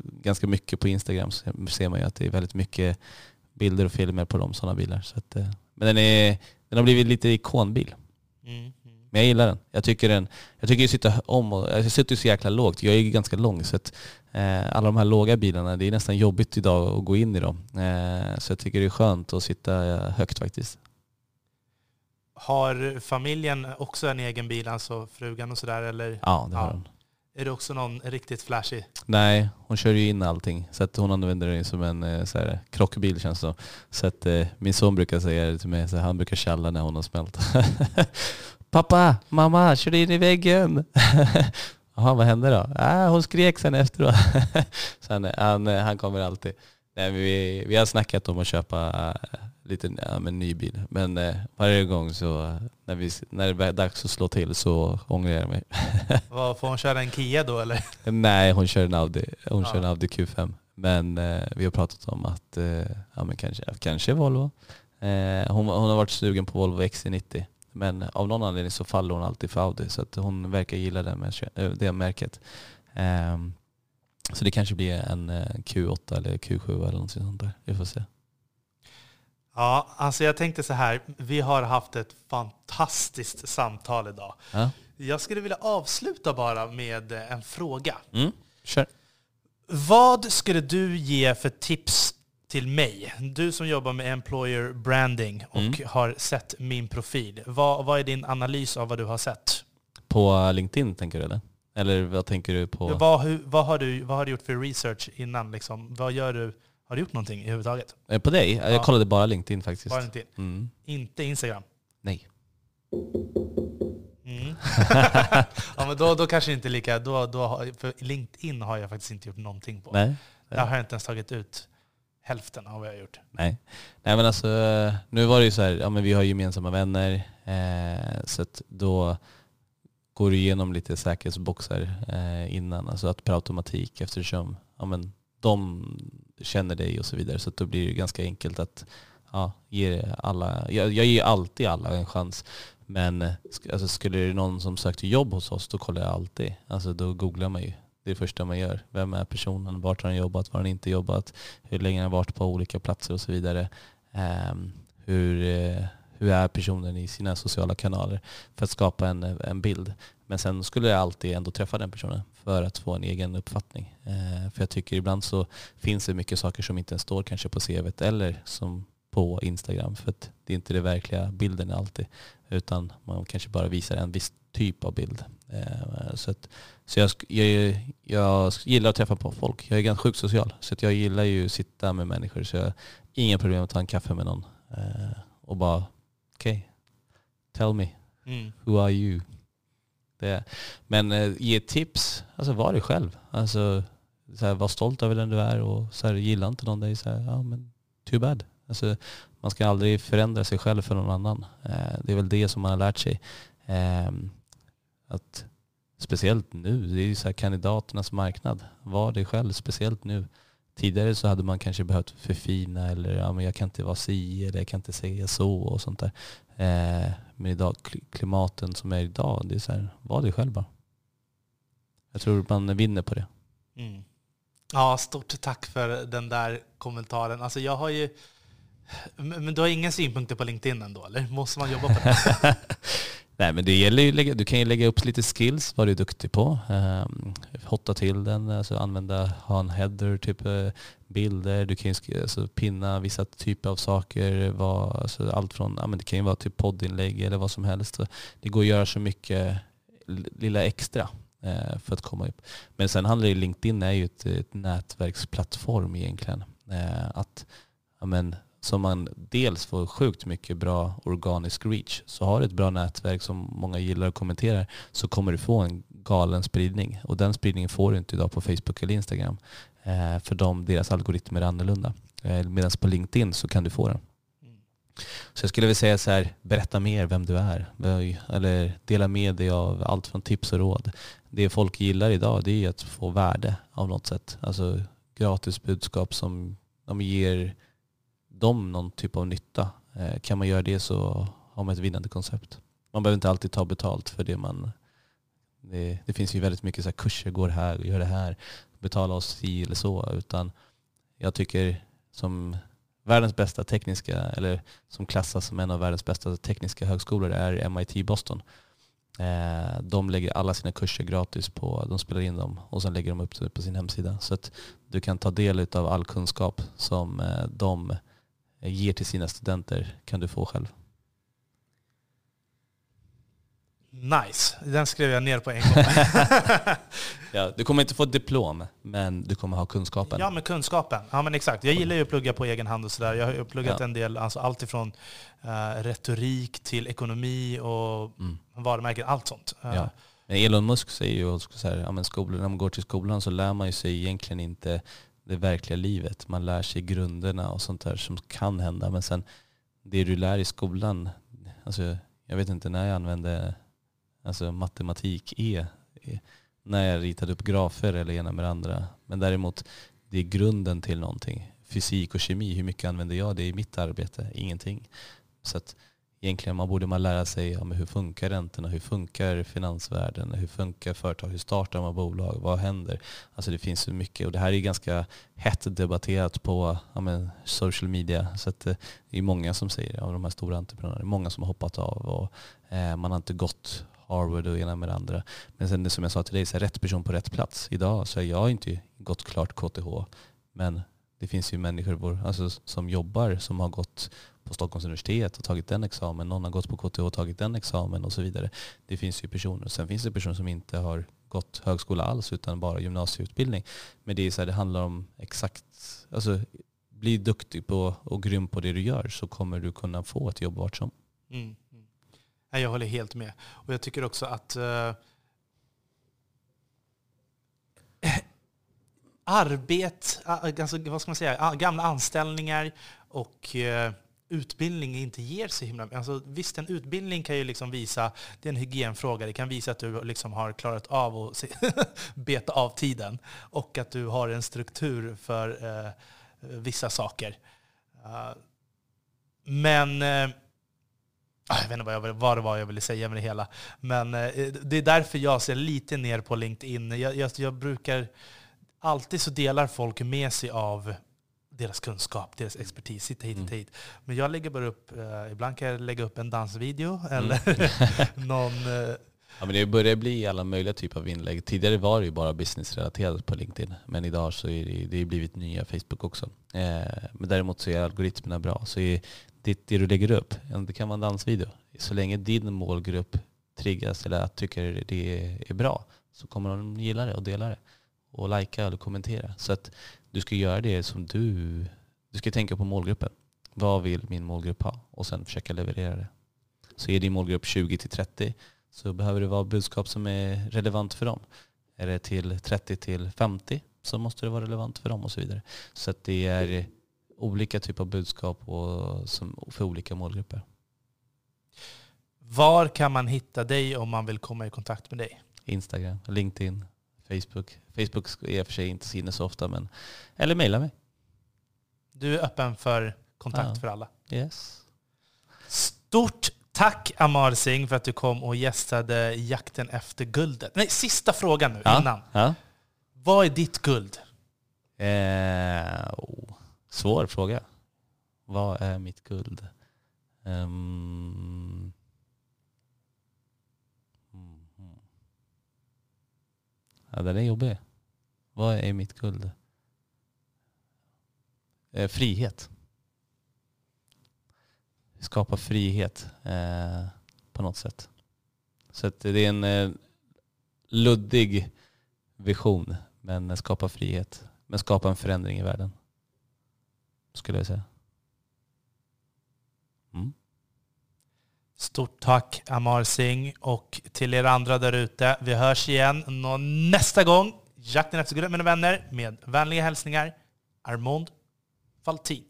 ganska mycket på Instagram så ser man ju att det är väldigt mycket bilder och filmer på de sådana bilar. Så att, eh, men den, är, den har blivit lite ikonbil. Mm. Men jag gillar den. Jag tycker den, jag tycker ju sitta om och, jag sitter ju så jäkla lågt. Jag är ju ganska lång så att eh, alla de här låga bilarna, det är nästan jobbigt idag att gå in i dem. Eh, så jag tycker det är skönt att sitta eh, högt faktiskt. Har familjen också en egen bil, alltså frugan och sådär? Eller Ja, det har Ja. hon. är det också någon riktigt flashig? Nej, hon kör ju in allting. Så att hon använder det som en eh, så här, krockbil känns det som. Så att eh, min son brukar säga det till mig, så han brukar tjalla när hon har smält. [laughs] Pappa, mamma, kör in i väggen. [laughs] Jaha, vad hände då? Ah, hon skrek sen efteråt. [laughs] så han, han, han kommer alltid. Nej, vi, vi har snackat om att köpa äh, lite ja, men ny bil. Men eh, varje gång så eh, när, vi, när det är dags att slå till så ångrar jag mig. [laughs] Vad, får hon köra en Kia då eller? Nej, hon kör en Audi. Hon Ja. kör en Audi Q5. Men eh, vi har pratat om att, eh, ja men kanske, kanske Volvo. Eh, hon, hon har varit sugen på Volvo XC90. Men av någon anledning så faller hon alltid för Audi. Så att hon verkar gilla det, eh, det märket. Ehm, så det kanske blir en eh, Q8 eller Q7 eller något sånt där. Vi får se. Ja, alltså jag tänkte så här. Vi har haft ett fantastiskt samtal idag. Ja. Jag skulle vilja avsluta bara med en fråga. Mm. Kör. Vad skulle du ge för tips till mig? Du som jobbar med employer branding och Mm. har sett min profil. Vad, vad är din analys av vad du har sett? På LinkedIn tänker du eller? Eller vad tänker du på? Vad, hur, vad, har du, vad har du gjort för research innan? Liksom? Vad gör du? Har du gjort någonting överhuvudtaget? Eh, På dig? Jag Ja. kollade bara LinkedIn faktiskt. Bara inte, Mm. inte Instagram? Nej. Mm. [laughs] ja, men då, då kanske inte lika... Då, då, för LinkedIn har jag faktiskt inte gjort någonting på. Nej. Där har jag inte ens tagit ut hälften av vad jag har gjort. Nej. Nej men alltså, nu var det ju så här, ja men vi har gemensamma vänner, eh, så att då går du igenom lite säkerhetsboxar eh, innan, alltså att per automatik eftersom ja, men de känner dig och så vidare. Så att då blir det ganska enkelt att ja, ge alla, jag, jag ger alltid alla en chans. Men alltså, skulle det vara någon som sökte jobb hos oss, då kollar jag alltid. Alltså då googlar man ju. Det är det första man gör. Vem är personen? Vart har han jobbat? Var har han inte jobbat? Hur länge har han varit på olika platser och så vidare. Ehm, hur, eh, hur är personen i sina sociala kanaler? För att skapa en, en bild. Men sen skulle jag alltid ändå träffa den personen för att få en egen uppfattning. Eh, för jag tycker ibland så finns det mycket saker som inte ens står kanske på CVt eller som på Instagram. För att det är inte den verkliga bilden alltid. Utan man kanske bara visar en viss typ av bild. Eh, så att, så jag, jag, jag gillar att träffa på folk. Jag är ganska sjukt social. Så jag gillar ju att sitta med människor. Så jag har inga problem att ta en kaffe med någon. Eh, och bara, okej, tell me, Mm. who are you? Det. Men eh, ge tips, alltså var dig själv. Alltså, så här, var stolt över den du är och så här, gillar inte någon dig, så här, ja men too bad. Alltså, man ska aldrig förändra sig själv för någon annan. Det är väl det som man har lärt sig. Att Speciellt nu, det är ju så här kandidaternas marknad. Var dig själv, speciellt nu. Tidigare så hade man kanske behövt förfina eller ja, men jag kan inte vara si eller jag kan inte säga så och sånt där. Eh, men idag, kl- klimaten som är idag, det är så här, var dig själv bara. Jag tror man vinner på det. Mm. Ja, stort tack för den där kommentaren. Alltså jag har ju... Men men du har inga synpunkter på LinkedIn ändå, eller? Måste man jobba på det? [laughs] Nej men det gäller ju, du kan ju lägga upp lite skills, vad du är duktig på. Um, hotta till den, alltså använda, ha en header, typ eh, bilder, du kan ju alltså, pinna vissa typer av saker. Vad, alltså, allt från, ja, men det kan ju vara typ poddinlägg eller vad som helst. Det går att göra så mycket lilla extra eh, för att komma upp. Men sen handlar det, LinkedIn är ju ett, ett nätverksplattform egentligen. Eh, att, ja, men, som man dels får sjukt mycket bra organisk reach. Så har du ett bra nätverk som många gillar och kommenterar så kommer du få en galen spridning. Och den spridningen får du inte idag på Facebook eller Instagram. Eh, för de, deras algoritmer är annorlunda. Eh, Medan på LinkedIn så kan du få den. Så jag skulle vilja säga så här, berätta mer vem du är. Eller dela med dig av allt från tips och råd. Det folk gillar idag det är att få värde av något sätt. Alltså gratis budskap som de ger dem någon typ av nytta. Eh, kan man göra det så har man ett vinnande koncept. Man behöver inte alltid ta betalt för det man... Det, det finns ju väldigt mycket så här kurser, går här, gör det här, betala oss si eller så. Utan jag tycker som världens bästa tekniska, eller som klassas som en av världens bästa tekniska högskolor är MIT Boston. Eh, de lägger alla sina kurser gratis på, de spelar in dem och sen lägger de upp det på sin hemsida. Så att du kan ta del av all kunskap som eh, de ger till sina studenter kan du få själv. Nice, den skrev jag ner på en gång. [laughs] Ja, du kommer inte få ett diplom, men du kommer ha kunskapen. ja, men kunskapen. Ja, men exakt. Jag gillar ju att plugga på egen hand och sådär. Jag har pluggat Ja. en del, alltså allt ifrån eh, retorik till ekonomi och Mm. varumärken, allt sånt. Eh, Ja. Men Elon Musk säger ju också så här, ja, men när man går till skolan så lär man ju sig egentligen inte det verkliga livet. Man lär sig grunderna och sånt där som kan hända. Men sen det du lär i skolan, alltså, jag vet inte när jag använde alltså, matematik E, e när jag ritade upp grafer eller ena med det andra. Men däremot, det är grunden till någonting. Fysik och kemi, hur mycket använder jag det i mitt arbete? Ingenting. Så att egentligen man borde man lära sig ja, hur funkar räntorna, hur funkar finansvärlden, hur funkar företag, hur startar man bolag, vad händer? Alltså det finns så mycket och det här är ganska hett debatterat på ja, men social media. Så att, eh, det är många som säger, av de här stora entreprenörerna, Det är många som har hoppat av och eh, man har inte gått Harvard och ena med det andra. Men sen det som jag sa till dig, så här, rätt person på rätt plats. Idag så har jag inte gått klart KTH, men det finns ju människor alltså, som jobbar som har gått på Stockholms universitet och tagit den examen. Någon har gått på KTH och tagit den examen och så vidare. Det finns ju personer. Sen finns det personer som inte har gått högskola alls utan bara gymnasieutbildning. Men det, är så här, det handlar om exakt, alltså bli duktig på och grym på det du gör så kommer du kunna få ett jobb vart som. Mm. mm. Jag håller helt med. Och jag tycker också att uh, [clears throat] arbet, alltså, vad ska man säga, gamla anställningar och uh, utbildning inte ger så himla alltså, Visst, en utbildning kan ju liksom visa, det är en hygienfråga, det kan visa att du liksom har klarat av att se, [laughs] beta av tiden och att du har en struktur för eh, vissa saker. Uh, men eh, ah, jag vet inte vad, jag, vad det var jag ville säga med det hela. Men eh, det är därför jag ser lite ner på LinkedIn. Jag, jag, jag brukar... Alltid så delar folk med sig av deras kunskap, deras expertis, sitta hit och Mm. hit. Men jag lägger bara upp, eh, ibland kan jag lägga upp en dansvideo eller [laughs] någon... Eh, Ja, men det börjar bli alla möjliga typer av inlägg. Tidigare var det ju bara businessrelaterat på LinkedIn. Men idag så är det, det är blivit nya Facebook också. Eh, men däremot så är algoritmerna bra. Så är det, det du lägger upp, det kan vara en dansvideo. Så länge din målgrupp triggas eller tycker det är bra så kommer de gilla det och dela det. Och likea eller kommentera. Så att du ska göra det som du... Du ska tänka på målgruppen. Vad vill min målgrupp ha? Och sen försöka leverera det. Så är din målgrupp 20 till 30 så behöver det vara budskap som är relevant för dem. Är det till 30 till 50 så måste det vara relevant för dem och så vidare. Så att det är olika typer av budskap och som, för olika målgrupper. var kan man hitta dig om man vill komma i kontakt med dig? Instagram, LinkedIn, Facebook. Facebook är jag för sig inte inne så ofta, men eller mejla mig. Du är öppen för kontakt ja. för alla? Yes. Stort tack Amar Singh för att du kom och gästade Jakten efter guldet. Nej, sista frågan nu ja. innan. Ja. Vad är ditt guld? Eh, oh. Svår fråga. Vad är mitt guld? Um. Ja, den är jobbig. Vad är mitt guld? Eh, frihet. Skapa frihet eh, på något sätt. Så att det är en eh, luddig vision, men skapa frihet. Men skapa en förändring i världen. Skulle jag säga. Mm. Stort tack Amar Singh och till er andra där ute. Vi hörs igen nästa gång. Jakten efter guldet mina vänner med vänliga hälsningar Armond Faltin.